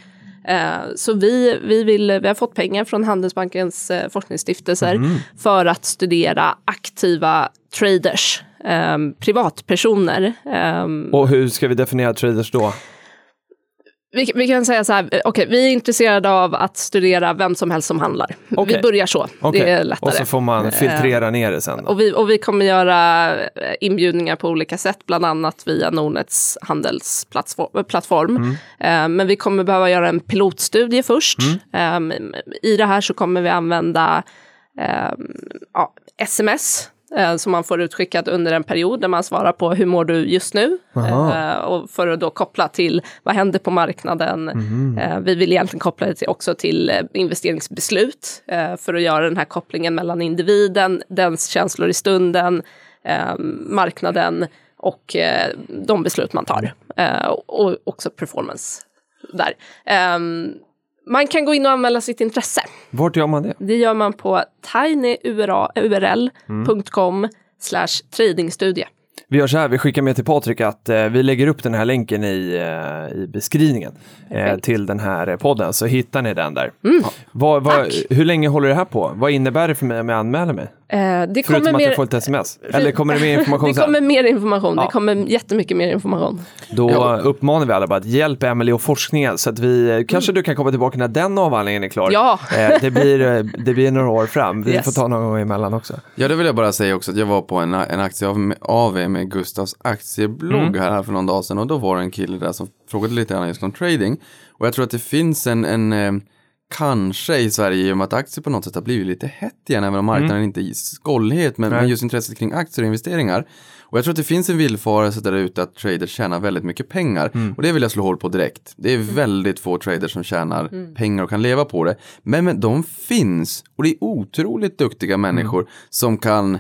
Eh, Så vi, vi, vill, vi har fått pengar från Handelsbankens eh, forskningsstiftelser för att studera aktiva traders, eh, privatpersoner. Eh, Och hur ska vi definiera traders då? Vi, vi kan säga så här, eh, okej, vi är intresserade av att studera vem som helst som handlar. Okej. Vi börjar så, Okej. det är lättare. Och så får man filtrera ner det sen. Och vi, och vi kommer göra eh, inbjudningar på olika sätt, bland annat via Nordnets handelsplattform. plattform. Mm. Eh, Men vi kommer behöva göra en pilotstudie först. Mm. Eh, I det här så kommer vi använda eh, ja, sms eh, som man får utskickat under en period där man svarar på hur mår du just nu? Eh, och för att då koppla till vad händer på marknaden? Mhm. Eh, vi vill egentligen koppla det till, också till eh, investeringsbeslut eh, för att göra den här kopplingen mellan individen, dens känslor i stunden, marknaden och de beslut man tar. Eh, och också performance där. Man kan gå in och anmäla sitt intresse. Vart gör man det? Det gör man på tinyurl.com slash tradingstudie. Vi gör så här, vi skickar med till Patrik att eh, vi lägger upp den här länken i, eh, i beskrivningen eh, till den här eh, podden, så hittar ni den där. Mm. Vad, vad, hur länge håller det här på? Vad innebär det för mig om jag anmäler mig? Eh, det Förutom kommer att mer... jag får ett sms? Eller kommer det mer information det sen? kommer mer information, Ja. det kommer jättemycket mer information. Då Ja. uppmanar vi alla bara att hjälp Emily och forskningen så att vi, kanske du kan komma tillbaka när den avhandlingen är klar. Mm. Ja. Eh, det, blir, eh, det blir några år fram, vi Yes. får ta någon gång emellan också. Ja, det vill jag bara säga också att jag var på en, en aktie av, AV med Gustavs aktieblogg Mm. här för någon dag sedan och då var det en kille där som frågade lite grann just om trading. Och jag tror att det finns en, en eh, kanske i Sverige i och med att aktier på något sätt har blivit lite hett igen, även om marknaden inte är i skållhet, men, Mm. Men just intresset kring aktier och investeringar. Och jag tror att det finns en villfarelse där ute att traders tjänar väldigt mycket pengar. Mm. Och det vill jag slå hål på direkt. Det är väldigt få traders som tjänar pengar och kan leva på det. Men, men de finns och det är otroligt duktiga människor som kan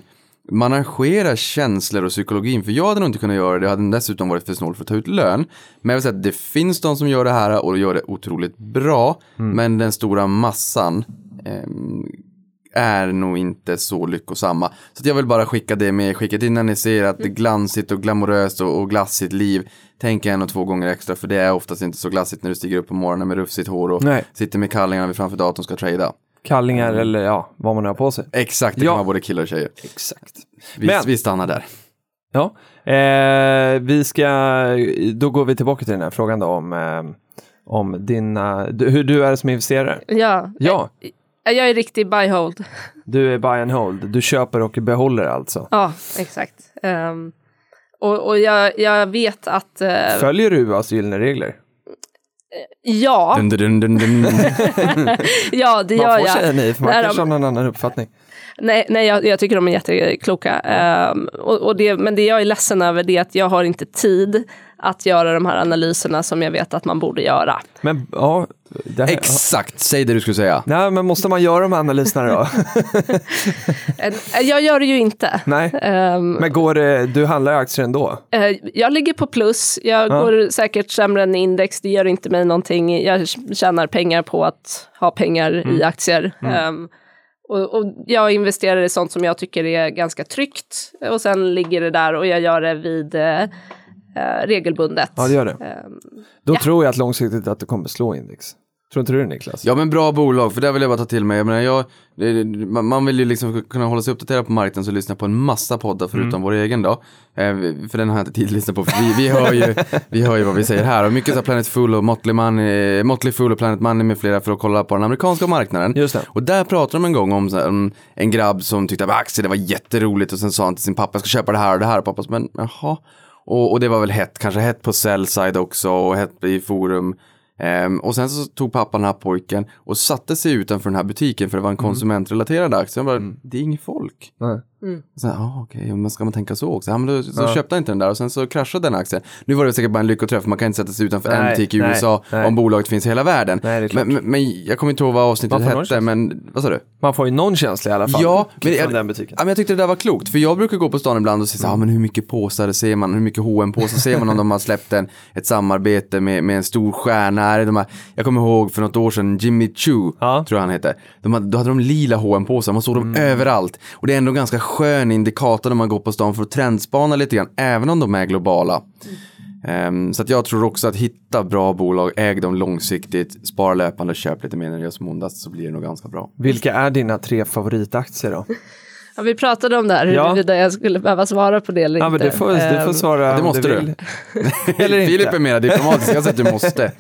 managera känslor och psykologin. För jag hade nog inte kunnat göra det. Jag hade dessutom varit för snål för att ta ut lön. Men jag vill säga att det finns de som gör det här och gör det otroligt bra. Men den stora massan ehm, är nog inte så lyckosamma. Så jag vill bara skicka det med skicket innan ni ser att det är glansigt och glamoröst och, och glassigt liv. Tänk en och två gånger extra för det är oftast inte så glassigt när du stiger upp på morgonen med rufsigt hår och Nej. sitter med kallingarna vid framför datorn och ska trada. Kallingar eller ja, vad man har på sig. Exakt, det Ja. kan vara både killar och tjejer. Exakt. Vi, Men- vi stannar där. Ja, eh, vi ska, då går vi tillbaka till den här frågan då om, eh, om dina, hur du är som investerare. Ja, Ja, jag, jag är riktig buy hold. du är buy and hold, du köper och behåller alltså. Ja, exakt. Ehm, och och jag, jag vet att, eh, Följer du UAs gyllene regler? Ja, Dun, dun, dun, dun, dun. ja det Man gör får jag. säga nej, för man kanske har- någon annan uppfattning. Nej, nej jag, jag tycker de är jättekloka. Ehm, och, och det, men det jag är ledsen över det är att jag har inte tid att göra de här analyserna som jag vet att man borde göra. Men ja, det här, Exakt, säg det du skulle säga. Nej, men måste man göra de här analyserna då? Eh, Jag gör det ju inte. Nej, Ehm, men går det, du handlar aktier ändå? Eh, Jag ligger på plus. Jag Ja. går säkert sämre än index. Det gör inte mig någonting. Jag tjänar pengar på att ha pengar Mm. i aktier. Ehm, och, och jag investerar i sånt som jag tycker är ganska tryggt. Och sen ligger det där och jag gör det vid eh, eh, regelbundet. Ja, det gör det. Ehm, Då Ja. tror jag att långsiktigt att det kommer slå index. Tror inte du det Niklas? Ja men bra bolag, för det vill jag bara ta till mig. Jag menar, jag, man vill ju liksom kunna hålla sig uppdaterad på marknaden så lyssna på en massa poddar förutom vår egen då. Eh, för den har jag inte tid att lyssna på, för vi, vi, hör, ju, vi hör ju vad vi säger här. Och mycket så här Planet Full och Motley, Money, Motley Fool och Planet Money med flera för att kolla på den amerikanska marknaden. Just det. Och där pratade de en gång om här, en, en grabb som tyckte att aktier det var jätteroligt och sen sa han till sin pappa jag ska köpa det här och det här och pappa sa men jaha. Och, och det var väl hett, kanske hett på sell-side också och hett i forum. Ehm, och sen så tog pappan den här pojken och satte sig utanför den här butiken för det var en konsumentrelaterad aktie. Han bara, det är inget folk. Nej. Och sen, ah, okej, men ska man tänka så också? Ja, men då, så köpte han inte den där och sen så kraschade den aktien. Nu var det säkert bara en lyckoträff, man kan inte sätta sig utanför en Nej, butik i USA nej. om bolaget finns i hela världen. Nej, men, men, jag kommer inte ihåg vad avsnittet hette, men vad sa du? Man får ju någon känsla i alla fall. Ja, men, jag, den butiken. ja, men jag tyckte det där var klokt. För jag brukar gå på stan ibland och säga, ja men hur mycket påsar ser man, hur mycket hm påsar ser man om de har släppt en, ett samarbete med, med en stor stjärna. De här, jag kommer ihåg för något år sedan, Jimmy Choo, Ja. tror jag han. De hade, då hade de lila hm påsar man såg dem överallt. Och det är ändå en ganska skön indikator när man går på stan för att trendspana lite grann, även om de är globala. Ehm, så att jag tror också att hitta bra bolag, äg dem långsiktigt, spara löpande, köp lite mer när det som ondast så blir det nog ganska bra. Vilka är dina tre favoritaktier då? ja, vi pratade om det här, Ja. huruvida jag skulle behöva svara på det eller Ja, inte. men du får, du får Ehm, svara det om måste du. vill. Eller inte. Filip är mer diplomatisk, jag säger att du måste.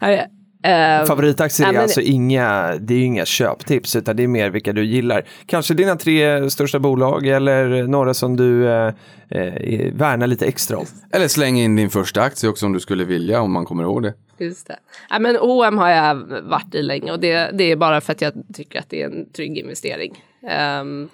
ehm, Favoritaktier är men- alltså inga, det är inga köptips utan det är mer vilka du gillar. Kanske dina tre största bolag eller några som du eh, eh, värnar lite extra om. Eller släng in din första aktie också om du skulle vilja, om man kommer ihåg det. Just det. Ja, men H&M har jag varit i länge och det, det är bara för att jag tycker att det är en trygg investering. Ehm,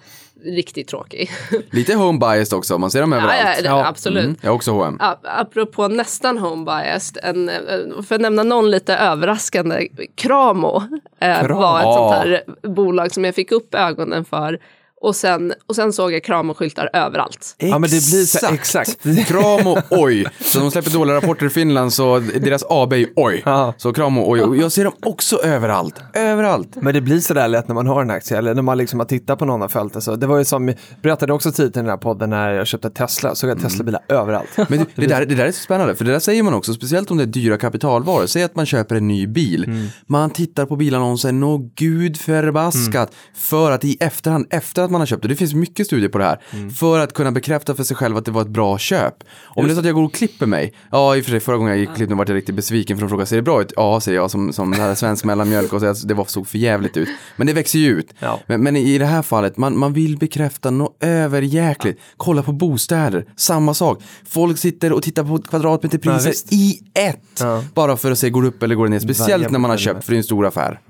riktigt tråkig. Lite home biased också, man ser dem ja, överallt. ja, Ja. absolut. Mm, jag har också H&M. Ja, apropå nästan home biased, en, eh, för att nämna någon lite överraskande, Kramo eh, var ett sånt här bolag som jag fick upp ögonen för. Och sen, och sen såg jag Kramo-skyltar överallt. Ja, men det blir så exakt. Kramo, oj. Så de släpper dåliga rapporter i Finland så deras AB är ju oj. Ja. Så Kramo, oj. Och jag ser dem också överallt. Överallt. Men det blir sådär lätt när man har en aktie eller när man liksom har tittat på någon har följt det. Så det var ju som, berättade också tidigt i den här podden när jag köpte Tesla, såg jag Tesla-bilar överallt. Men det, det, där, det där är så spännande, för det där säger man också, speciellt om det är dyra kapitalvaror. Säg att man köper en ny bil. Mm. Man tittar på bilannonsen, nå gud förbaskat. Mm. För att i efterhand, efter att man har köpt det, det finns mycket studier på det här, Mm. för att kunna bekräfta för sig själv att det var ett bra köp. Om det är så att jag går och klipper mig, ja i och för sig förra gången jag gick och klippte mig var jag riktigt besviken för de frågade, ser det bra ut? Ja, säger jag som, som det här svensk mellanmjölk och säger att det var, såg för jävligt ut. Men det växer ju ut. Ja. Men, men i det här fallet, man, man vill bekräfta något överjäkligt. Kolla på bostäder, samma sak. Folk sitter och tittar på Ja, kvadratmeterpriser visst. i ett. Ja. Bara för att se, går det upp eller går det ner? Speciellt när man har köpt, för det är en stor affär.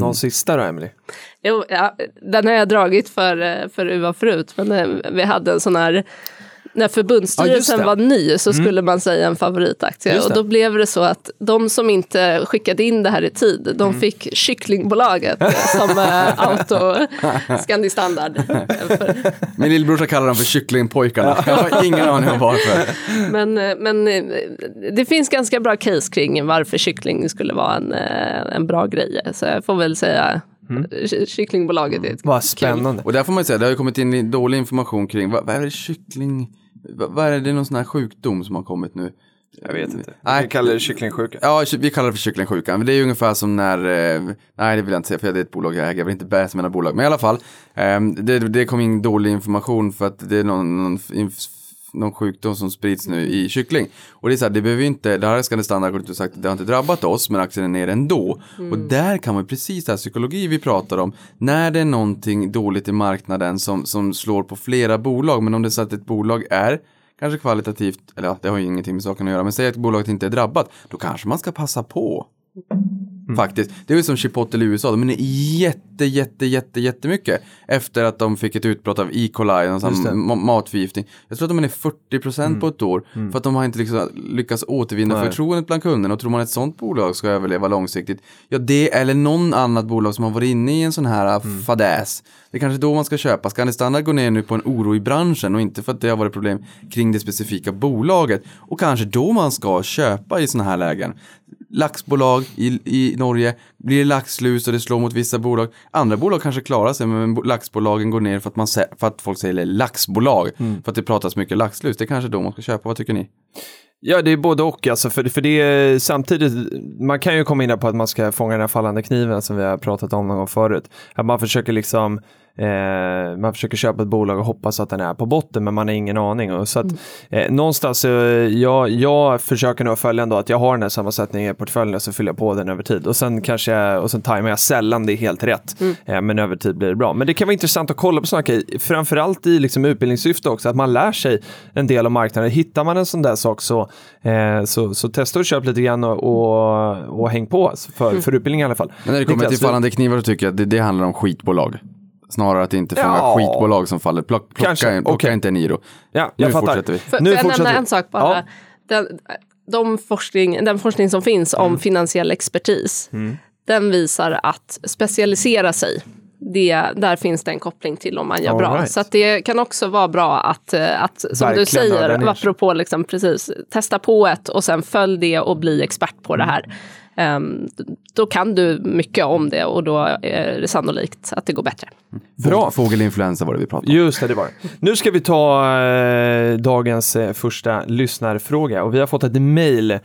Någon sista då, Emily? Jo, ja, den har jag dragit för, eh, för UVA förut, men eh, vi hade en sån här när Ja, förbundsstyrelsen det. var ny så skulle man säga en favoritaktie. Och då blev det så att de som inte skickade in det här i tid, de fick kycklingbolaget som eh, auto Scandi Standard. Min lillebrorsa kallar dem för kycklingpojkarna. Jag har ingen aning om varför. Men, eh, men eh, det finns ganska bra case kring varför kyckling skulle vara en, en bra grej. Så jag får väl säga ky- kycklingbolaget är ett Vad spännande. Och där får man ju säga, det har ju kommit in i dålig information kring, vad, vad är det kyckling, vad, är det, det är någon sån här sjukdom som har kommit nu? Jag vet inte. Nej. Vi kallar det kycklingsjuka. Ja, vi kallar det för kycklingsjukan. Men det är ungefär som när, eh, nej det vill jag inte säga för det är ett bolag jag äger, jag vill inte bära som mina bolag. Men i alla fall, eh, det, det kom in dålig information för att det är någon, någon, någon sjukdom som sprids nu i kyckling. Och det är så här, det behöver ju inte, det här ska det standard ut och sagt, det har inte drabbat oss, men aktien är ner ändå. Och där kan man precis det här psykologi vi pratar om, när det är någonting dåligt i marknaden som, som slår på flera bolag, men om det är så att ett bolag är kanske kvalitativt, eller ja, det har ju ingenting med saken att göra, men säg att bolaget inte är drabbat, då kanske man ska passa på. Faktiskt. Det är ju som Chipotle i USA, de är jätte, jätte, jätte, jättemycket efter att de fick ett utbrott av E. coli, ma- matförgiftning. Jag tror att de är ner 40% på ett år för att de har inte liksom lyckats återvinna Nej. förtroendet bland kunderna. Och tror man att ett sånt bolag ska överleva långsiktigt, ja det eller någon annat bolag som har varit inne i en sån här fadäs. Det är kanske då man ska köpa. Scandi Standard går ner nu på en oro i branschen och inte för att det har varit problem kring det specifika bolaget. Och kanske då man ska köpa i såna här lägen. Laxbolag i, i Norge, blir det laxlus och det slår mot vissa bolag. Andra bolag kanske klarar sig men bo- laxbolagen går ner för att, man, för att folk säger laxbolag. För att det pratas mycket laxlus. Det är kanske då man ska köpa. Vad tycker ni? Ja, det är både och. Alltså, för, för det är samtidigt, man kan ju komma in på att man ska fånga den här fallande kniven som vi har pratat om någon gång förut. Att man försöker liksom, eh, man försöker köpa ett bolag och hoppas att den är på botten, men man har ingen aning. Och så att, eh, någonstans, eh, jag, jag försöker nog följa ändå att jag har den här sammansättningen i portföljen och så fyller jag på den över tid. Och sen kanske jag, och sen tajmar jag sällan det är helt rätt, eh, men över tid blir det bra. Men det kan vara intressant att kolla på sådana grejer, framförallt i liksom utbildningssyfte också, att man lär sig en del av marknaden. Hittar man en sån där sak så, eh, så, så testa och köp lite grann och, och, och häng på för, för utbildning i alla fall. Men när det kommer Niklas, till fallande knivar så tycker jag att det, det handlar om skitbolag. Snarare att inte fånga Ja. skitbolag som faller. Plock, plocka Kanske, en- plocka okej. inte Eniro. Ja, Nu jag fattar. fortsätter vi. För, Nu jag fortsätter nämna vi. en sak bara? Ja. Den, de forskning, den forskning som finns om Mm. finansiell expertis, den visar att specialisera sig, det, där finns det en koppling till om man gör All bra. right. Så att det kan också vara bra att, eh, att som Verkligen du säger, apropå liksom precis, testa på ett och sen följ det och bli expert på Mm. det här. Ehm, då kan du mycket om det och då är det sannolikt att det går bättre. Bra. Fågelinfluensa var det vi pratade om. Just det, det var det. Nu ska vi ta eh, dagens eh, första lyssnarfråga och vi har fått ett mejl, eh,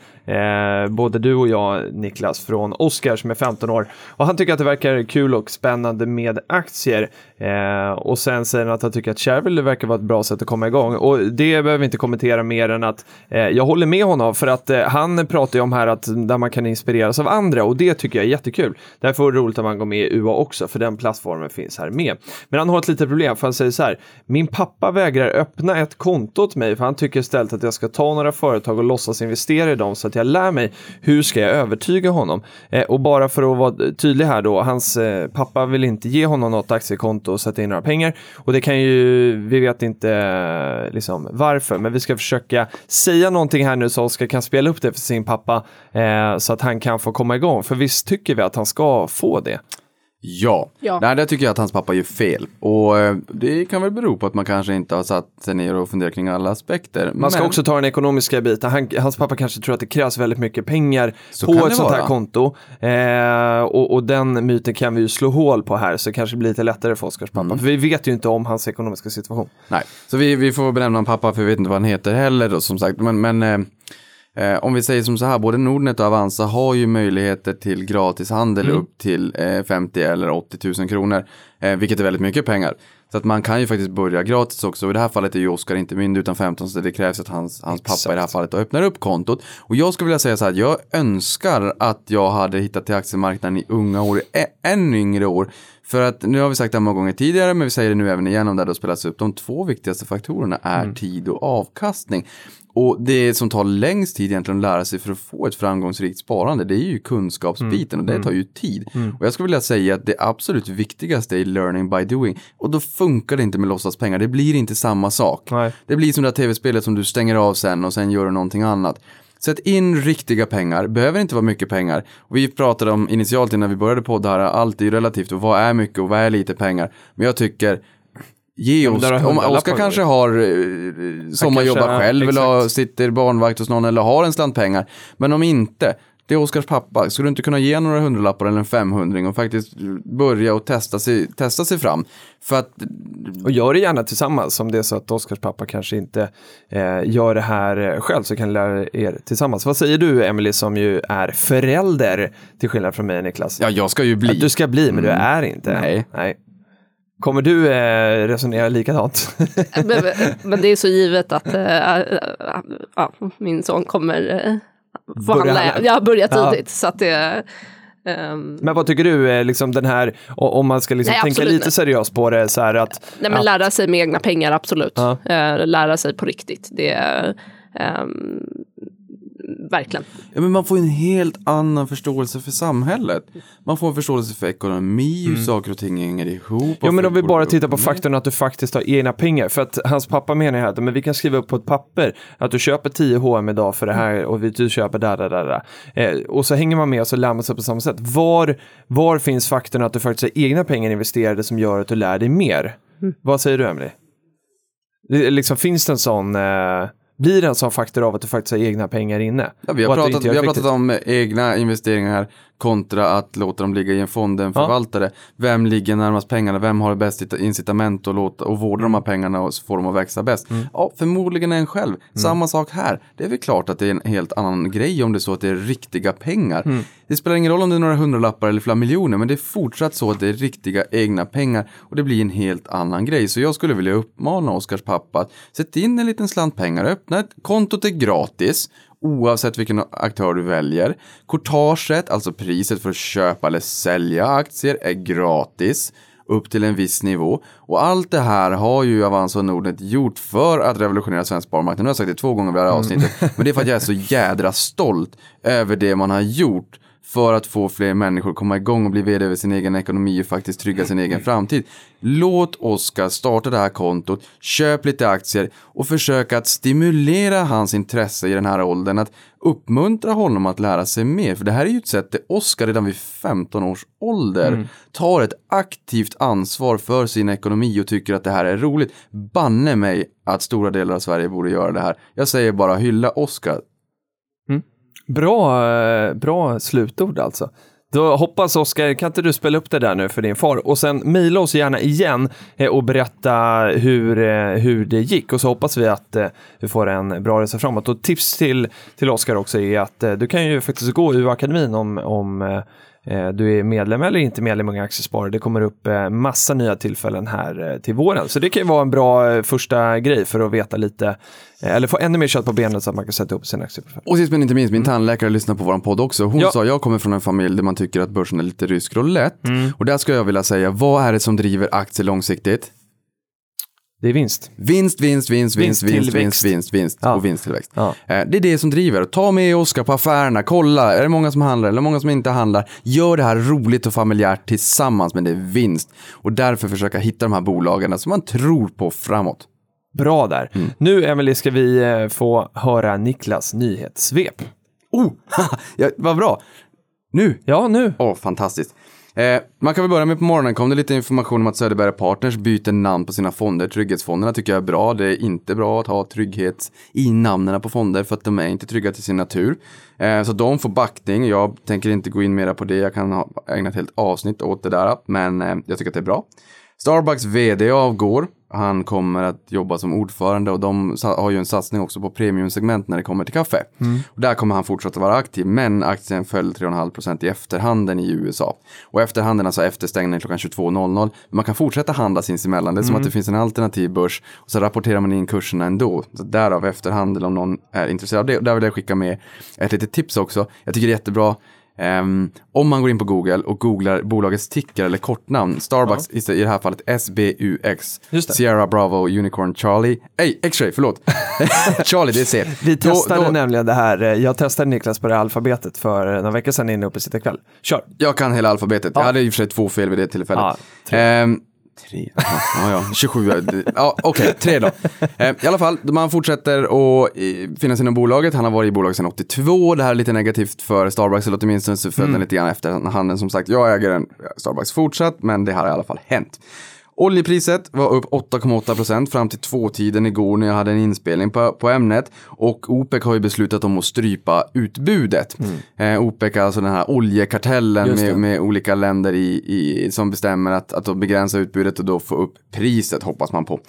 både du och jag Niklas, från Oskar som är 15 år och han tycker att det verkar kul och spännande med aktier eh, och sen säger han att han tycker att Shareville verkar vara ett bra sätt att komma igång och det behöver vi inte kommentera mer än att eh, jag håller med honom för att eh, han pratar ju om här att där man kan inspireras av andra och det tycker jag är jättekul. Därför är det roligt att man går med i UA också för den plattformen finns här med. Men han har ett litet problem för han säger så här. Min pappa vägrar öppna ett konto åt mig för han tycker istället att jag ska ta några företag och låtsas investera i dem så att jag lär mig hur ska jag övertyga honom. Eh, och bara för att vara tydlig här då, hans eh, pappa vill inte ge honom något aktiekonto och sätta in några pengar och det kan ju, vi vet inte liksom varför, men vi ska försöka säga någonting här nu så Oskar kan spela upp det för sin pappa eh, så att han kan få komma igång. För visst tycker vi att han ska få det? Ja. Ja. Nej, där tycker jag att hans pappa gör fel. Och eh, det kan väl bero på att man kanske inte har satt sig ner och funderat kring alla aspekter. Man ska Men- också ta den ekonomiska biten. Han, hans pappa kanske tror att det krävs väldigt mycket pengar Så på ett sånt här vara. konto. Eh, och, och den myten kan vi ju slå hål på här så det kanske blir lite lättare för Oskars Mm. pappa. För vi vet ju inte om hans ekonomiska situation. Nej, så vi, vi får benämna honom pappa för vi vet inte vad han heter heller då, som sagt. Men, men eh, eh, om vi säger som så här, både Nordnet och Avanza har ju möjligheter till gratishandel upp till eh, 50 eller 80 000 kronor, eh, vilket är väldigt mycket pengar. Så att man kan ju faktiskt börja gratis också. Och i det här fallet är ju Oskar inte myndig utan 15 så det krävs att hans, hans pappa i det här fallet öppnar upp kontot. Och jag skulle vilja säga så här, jag önskar att jag hade hittat till aktiemarknaden i unga år, ä- än yngre år. För att nu har vi sagt det många gånger tidigare, men vi säger det nu även igen om det här då spelas upp. De två viktigaste faktorerna är tid och avkastning. Och det som tar längst tid egentligen att lära sig för att få ett framgångsrikt sparande, det är ju kunskapsbiten och det tar ju tid. Och jag skulle vilja säga att det absolut viktigaste är learning by doing. Och då funkar det inte med låtsaspengar, det blir inte samma sak. Nej. Det blir som det här tv-spelet som du stänger av sen och sen gör du någonting annat. Sätt in riktiga pengar, behöver inte vara mycket pengar. Och vi pratade om initialt innan vi började podda här, allt är ju relativt och vad är mycket och vad är lite pengar. Men jag tycker, ge men oss, där har om Oskar kanske har eh, sommarjobbar själv eller exakt. sitter barnvakt hos någon eller har en slant pengar. Men om inte, det är Oskars pappa, skulle du inte kunna ge några hundralappar eller en femhundring och faktiskt börja och testa sig, testa sig fram? För att Och gör det gärna tillsammans om det är så att Oskars pappa kanske inte eh, gör det här eh, själv så kan ni lära er tillsammans. Vad säger du Emily som ju är förälder till skillnad från mig och Niklas? Ja, jag ska ju bli. Du ska bli men du är inte. Nej. Nej. Kommer du eh, resonera likadant? men, men det är så givet att äh, äh, ja, min son kommer äh, få Börja handla. handla. Jag börjar Ja. tidigt. Så att det, ehm, Men vad tycker du, eh, liksom den här, om man ska liksom Nej, tänka lite inte. seriöst på det, så här att, nej, men att lära sig med egna pengar, absolut. Ja. Eh, lära sig på riktigt. Det, ehm, verkligen. Ja, men man får en helt annan förståelse för samhället. Man får en förståelse för ekonomi, hur saker och ting hänger ihop. Mm. Ja, men om vi bara tittar på faktorn att du faktiskt har egna pengar. För att hans pappa menar ju här att men vi kan skriva upp på ett papper att du köper 10 H&M idag för det här och vi- du köper där, där, där. där. Eh, och så hänger man med och så lär man sig på samma sätt. Var, var finns faktorn att du faktiskt har egna pengar investerade som gör att du lär dig mer? Vad säger du, Emily? Det, liksom, finns det en sån... Eh, blir en sån faktor av att du faktiskt har egna pengar inne? Ja, vi har, pratat, vi har pratat om egna investeringar här kontra att låta dem ligga i en fond, en Ja. förvaltare. Vem ligger närmast pengarna? Vem har bäst ita- incitament att låta och vårda Mm. de här pengarna och få dem att växa bäst? Ja, förmodligen en själv. Samma sak här. Det är väl klart att det är en helt annan grej om det är så att det är riktiga pengar. Mm. Det spelar ingen roll om det är några hundralappar eller flera miljoner, men det är fortsatt så att det är riktiga egna pengar och det blir en helt annan grej. Så jag skulle vilja uppmana Oskars pappa att sätta in en liten slant pengar, öppna ett kontot är gratis oavsett vilken aktör du väljer. Courtaget, alltså priset för att köpa eller sälja aktier, är gratis upp till en viss nivå. Och allt det här har ju Avanza och Nordnet gjort för att revolutionera svensk sparmarknad. Nu har jag sagt det två gånger i det här avsnittet. Men det är för att jag är så jädra stolt över det man har gjort för att få fler människor att komma igång och bli vd över sin egen ekonomi och faktiskt trygga sin egen framtid. Låt Oskar starta det här kontot, köp lite aktier och försök att stimulera hans intresse i den här åldern, att uppmuntra honom att lära sig mer. För det här är ju ett sätt där Oskar redan vid 15 års ålder tar ett aktivt ansvar för sin ekonomi och tycker att det här är roligt. Banne mig att stora delar av Sverige borde göra det här. Jag säger bara hylla Oskar. Bra, eh, bra slutord alltså. Då hoppas Oskar, kan inte du spela upp det där nu för din far? Och sen mejla oss gärna igen eh, och berätta hur, eh, hur det gick. Och så hoppas vi att vi får en bra resa framåt. Och tips till, till Oskar också är att du kan ju faktiskt gå ur akademin om, om du är medlem eller inte medlem i Unga Aktiesparare. Det kommer upp eh, massa nya tillfällen här eh, till våren. Så det kan ju vara en bra eh, första grej för att veta lite, eh, eller få ännu mer kött på benet så att man kan sätta upp sin aktieportfölj. Och sist men inte minst, min tandläkare lyssnar på vår podd också. Hon Ja. sa, jag kommer från en familj där man tycker att börsen är lite rysk roulette. Och där ska jag vilja säga, vad är det som driver aktier långsiktigt? Det är vinst. Vinst, vinst, vinst, vinst, vinst, vinst, vinst, vinst Ja. och vinsttillväxt. Ja. Eh, Det är det som driver. Ta med Oskar på affärerna, kolla, är det många som handlar eller många som inte handlar? Gör det här roligt och familjärt tillsammans, men det är vinst. Och därför försöka hitta de här bolagen som man tror på framåt. Bra där. Mm. Nu, Emelie, ska vi eh, få höra Niklas nyhetssvep. Oh, ja, vad bra. Nu Ja, nu. Åh, fantastiskt. Eh, man kan väl börja med på morgonen kom det lite information om att Söderberg Partners byter namn på sina fonder. Trygghetsfonderna tycker jag är bra. Det är inte bra att ha trygghet i namnen på fonder för att de är inte trygga till sin natur. Eh, så de får backning. Jag tänker inte gå in mera på det. Jag kan ha ägna ett helt avsnitt åt det där. Men eh, jag tycker att det är bra. Starbucks vd avgår. Han kommer att jobba som ordförande och de har ju en satsning också på premiumsegment när det kommer till kaffe. Och där kommer han fortsätta vara aktiv, men aktien föll 3,5% i efterhanden i USA. Och efterhanden, alltså efter stängningen klockan 22.00, men man kan fortsätta handla sinsemellan. Det är som att det finns en alternativ börs och så rapporterar man in kurserna ändå. Så därav efterhandel om någon är intresserad av det. Och där vill jag skicka med ett litet tips också. Jag tycker det är jättebra Ehm, om man går in på Google och googlar bolagets ticker eller kortnamn, Starbucks i det här fallet SBUX. Sierra Bravo Unicorn Charlie, nej X-ray, förlåt. Charlie, det är C. Vi Då- testade då- nämligen det här. eh, Jag testade Niklas på det här alfabetet för några veckor sedan inne uppe i kväll. Kör! Jag kan hela alfabetet. Jag hade i och för sig två fel vid det tillfället. Ja, tre. Tre. Ja, ja, ja. 27. Ja, Okej, tre då. Ehm, I alla fall, man fortsätter att eh, finnas inom bolaget. Han har varit i bolaget sedan 82. Det här är lite negativt för Starbucks, eller åtminstone så följde den lite grann efter handeln. Som sagt, jag äger en Starbucks fortsatt, men det här har i alla fall hänt. Oljepriset var upp 8,8% fram till tvåtiden igår när jag hade en inspelning på, på ämnet. Och OPEC har ju beslutat om att strypa utbudet. Eh, OPEC är alltså den här oljekartellen med, med olika länder i, i, som bestämmer att, att begränsa utbudet och då få upp priset hoppas man på.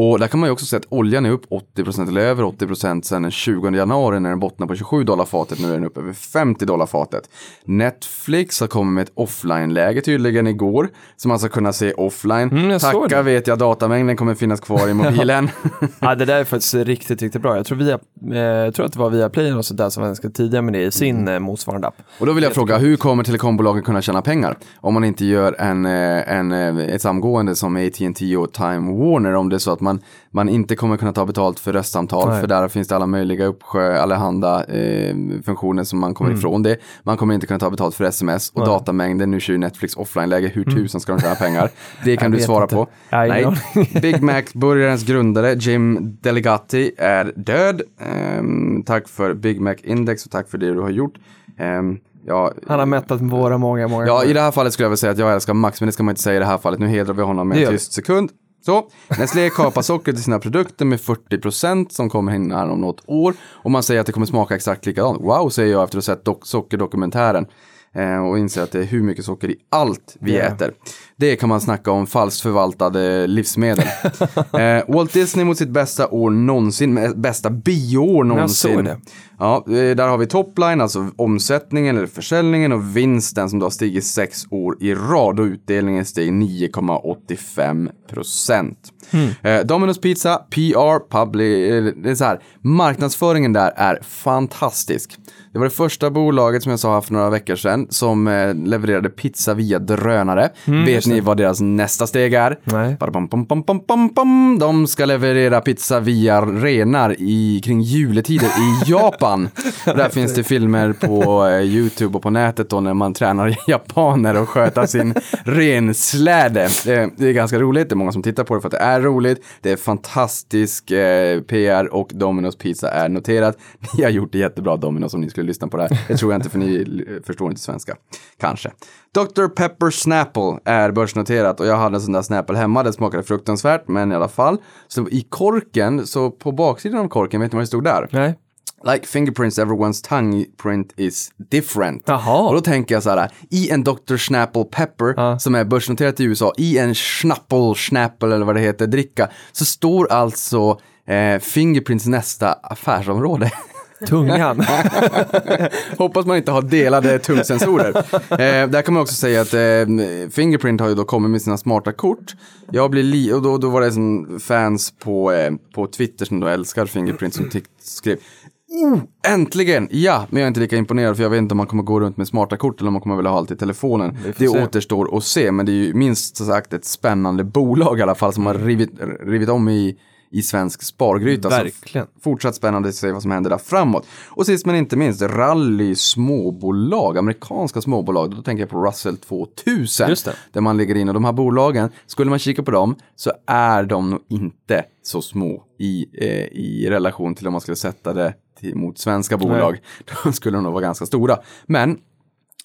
Och där kan man ju också se att oljan är upp 80% eller över 80% sedan den 20 januari när den bottnade på 27 dollar fatet. Nu är den upp över 50 dollar fatet. Netflix har kommit med ett offline-läge tydligen igår. Som man ska kunna se offline. Mm, jag såg Tacka det. vet jag, datamängden kommer finnas kvar i mobilen. Ja, det där är faktiskt riktigt, riktigt bra. Jag tror, via, eh, jag tror att det var via Play och sådär som var ganska tidiga med det i sin eh, motsvarande app. Och då vill jag fråga, hur kommer telekombolagen kunna tjäna pengar? Om man inte gör en, eh, en, eh, ett samgående som AT&T och Time Warner, om det är så att man, man inte kommer kunna ta betalt för röstsamtal, Nej. för där finns det alla möjliga uppsjö, allehanda eh, funktioner som man kommer ifrån det. Man kommer inte kunna ta betalt för sms och Mm. Nej. datamängden, nu kör ju Netflix offline-läge, hur tusen ska de tjäna pengar? Det kan du svara inte. på. Nej, Nej, Big Mac-burgarens grundare Jim Delegati är död. Ehm, tack för Big Mac Index och tack för det du har gjort. Ehm, ja, Han har mättat våra många, många Ja, gånger. i det här fallet skulle jag väl säga att jag älskar Max, men det ska man inte säga i det här fallet. Nu hedrar vi honom med en tyst sekund. Så, Nestlé kapar socker till sina produkter med 40% som kommer in här om något år. Och man säger att det kommer smaka exakt likadant. Wow, säger jag efter att ha sett sockerdokumentären. Eh, och inser att det är hur mycket socker i allt vi Ja. äter. Det kan man snacka om falskt förvaltade livsmedel. eh, Walt Disney mot sitt bästa år någonsin, med bästa bioår någonsin. Ja, eh, där har vi topline, alltså omsättningen eller försäljningen och vinsten som då har stigit sex år i rad och utdelningen steg 9,85 procent. Eh, Domino's Pizza, PR, public, eh, det är så här, marknadsföringen där är fantastisk. Det var det första bolaget som jag sa här för några veckor sedan som eh, levererade pizza via drönare. Vet ni vad deras nästa steg är? Nej. Pam, pam, pam. De ska leverera pizza via renar i, kring juletider i Japan. Där finns det filmer på eh, YouTube och på nätet då när man tränar japaner och sköta sin rensläde. Det, det är ganska roligt, det är många som tittar på det för att det är roligt. Det är fantastisk eh, PR och Domino's Pizza är noterat. Ni har gjort det jättebra Domino's om ni skulle lyssna på det här. Det tror jag inte för ni förstår inte svenska. Kanske. Dr. Pepper Snapple är börsnoterat och jag hade en sån där Snapple hemma. Det smakade fruktansvärt, men i alla fall. Så i korken, så på baksidan av korken, vet ni vad det stod där? Nej. Like fingerprints, everyone's tongue print is different. Jaha. Och då tänker jag så här, i en Dr. Snapple Pepper Ja. som är börsnoterat i USA, i en Schnapple, Schnapple eller vad det heter, dricka, så står alltså eh, Fingerprints nästa affärsområde. Tungan. Hoppas man inte har delade tungsensorer. eh, där kan man också säga att eh, Fingerprint har ju då kommit med sina smarta kort. Jag blir li- och då, då var det som fans på, eh, på Twitter som då älskar Fingerprint som skrev Oh, äntligen! Ja, men jag är inte lika imponerad för jag vet inte om man kommer gå runt med smarta kort eller om man kommer vilja ha allt i telefonen. Det se. återstår att se, men det är ju minst sagt ett spännande bolag i alla fall som har rivit, rivit om i, i svensk spargryta. Så Verkligen. Fortsatt spännande att se vad som händer där framåt. Och sist men inte minst, rally småbolag, amerikanska småbolag. Då tänker jag på Russell 2000. Just det. Där man ligger in och de här bolagen, skulle man kika på dem så är de nog inte så små i, eh, i relation till om man skulle sätta det till, mot svenska bolag. Skulle de nog vara ganska stora. Men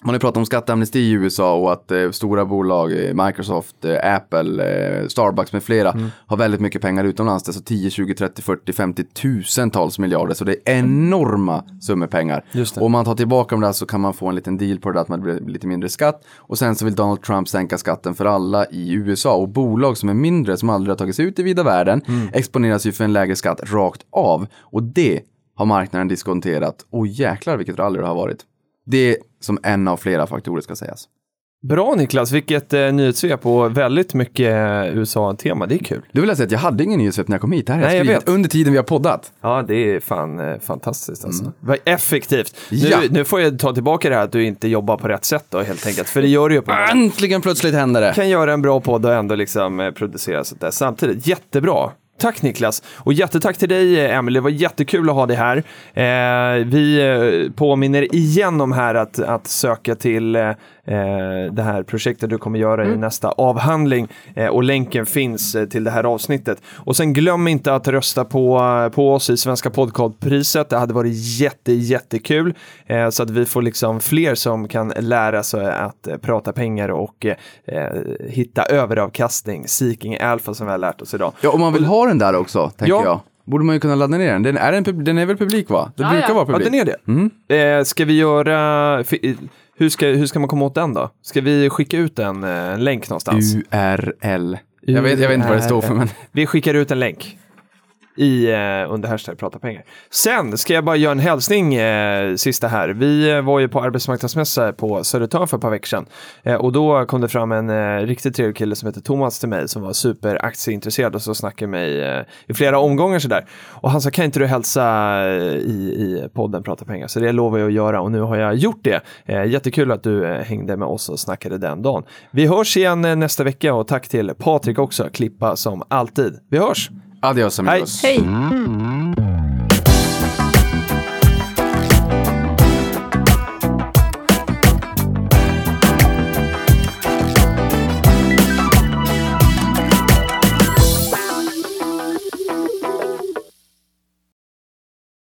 man har ju pratat om skatteamnesti i USA och att eh, stora bolag, eh, Microsoft, eh, Apple, eh, Starbucks med flera Mm. har väldigt mycket pengar utomlands. Det är så 10, 20, 30, 40, 50 tusentals miljarder. Så det är enorma summor pengar. Och om man tar tillbaka dem där så kan man få en liten deal på det där att man blir lite mindre skatt. Och sen så vill Donald Trump sänka skatten för alla i USA. Och bolag som är mindre, som aldrig har tagit sig ut i vida världen, Mm. exponeras ju för en lägre skatt rakt av. Och det har marknaden diskonterat. Och jäklar vilket rally det har varit. Det som en av flera faktorer ska sägas. Bra Niklas, vilket eh, nyhetssvep och väldigt mycket eh, USA-tema. Det är kul. Du vill jag säga att jag hade ingen nyhetssvep när jag kom hit. Det här har Nej, jag skrivit vet. under tiden vi har poddat. Ja, det är fan eh, fantastiskt alltså. Vad effektivt. Ja. Nu, nu får jag ta tillbaka det här att du inte jobbar på rätt sätt då helt enkelt. För det gör du ju på Äntligen plötsligt händer det. kan göra en bra podd och ändå liksom eh, producera sånt där samtidigt. Jättebra. Tack Niklas! Och jättetack till dig eh, Emelie, det var jättekul att ha dig här. Eh, vi eh, påminner igen om här att, att söka till eh, det här projektet du kommer göra i nästa avhandling eh, och länken finns eh, till det här avsnittet. Och sen glöm inte att rösta på, på oss i Svenska podcastpriset. Det hade varit jätte, jättekul eh, så att vi får liksom fler som kan lära sig att eh, prata pengar och eh, hitta överavkastning, seeking alpha som vi har lärt oss idag. Ja, om man vill ha den där också, tänker Ja. jag. Borde man ju kunna ladda ner den. Den är, en, den är väl publik va? Det Ja, brukar ja. vara Ja, publik. den är det. Eh, ska vi göra... Hur ska, hur ska man komma åt den då? Ska vi skicka ut en, eh, en länk någonstans? URL. Jag vet, jag vet inte vad det står för, men Vi skickar ut en länk i, eh, under hashtag prata pengar. Sen ska jag bara göra en hälsning eh, sista här. Vi eh, var ju på arbetsmarknadsmässa på Södertörn för ett par veckor sedan eh, och då kom det fram en eh, riktigt trevlig kille som heter Thomas till mig som var superaktieintresserad och så snackade med mig eh, i flera omgångar sådär. Och han sa, kan inte du hälsa eh, i, i podden Prata pengar? Så det lovar jag att göra och nu har jag gjort det. Eh, jättekul att du eh, hängde med oss och snackade den dagen. Vi hörs igen eh, nästa vecka och tack till Patrik också, klippa som alltid. Vi hörs! Adios amigos. Hej!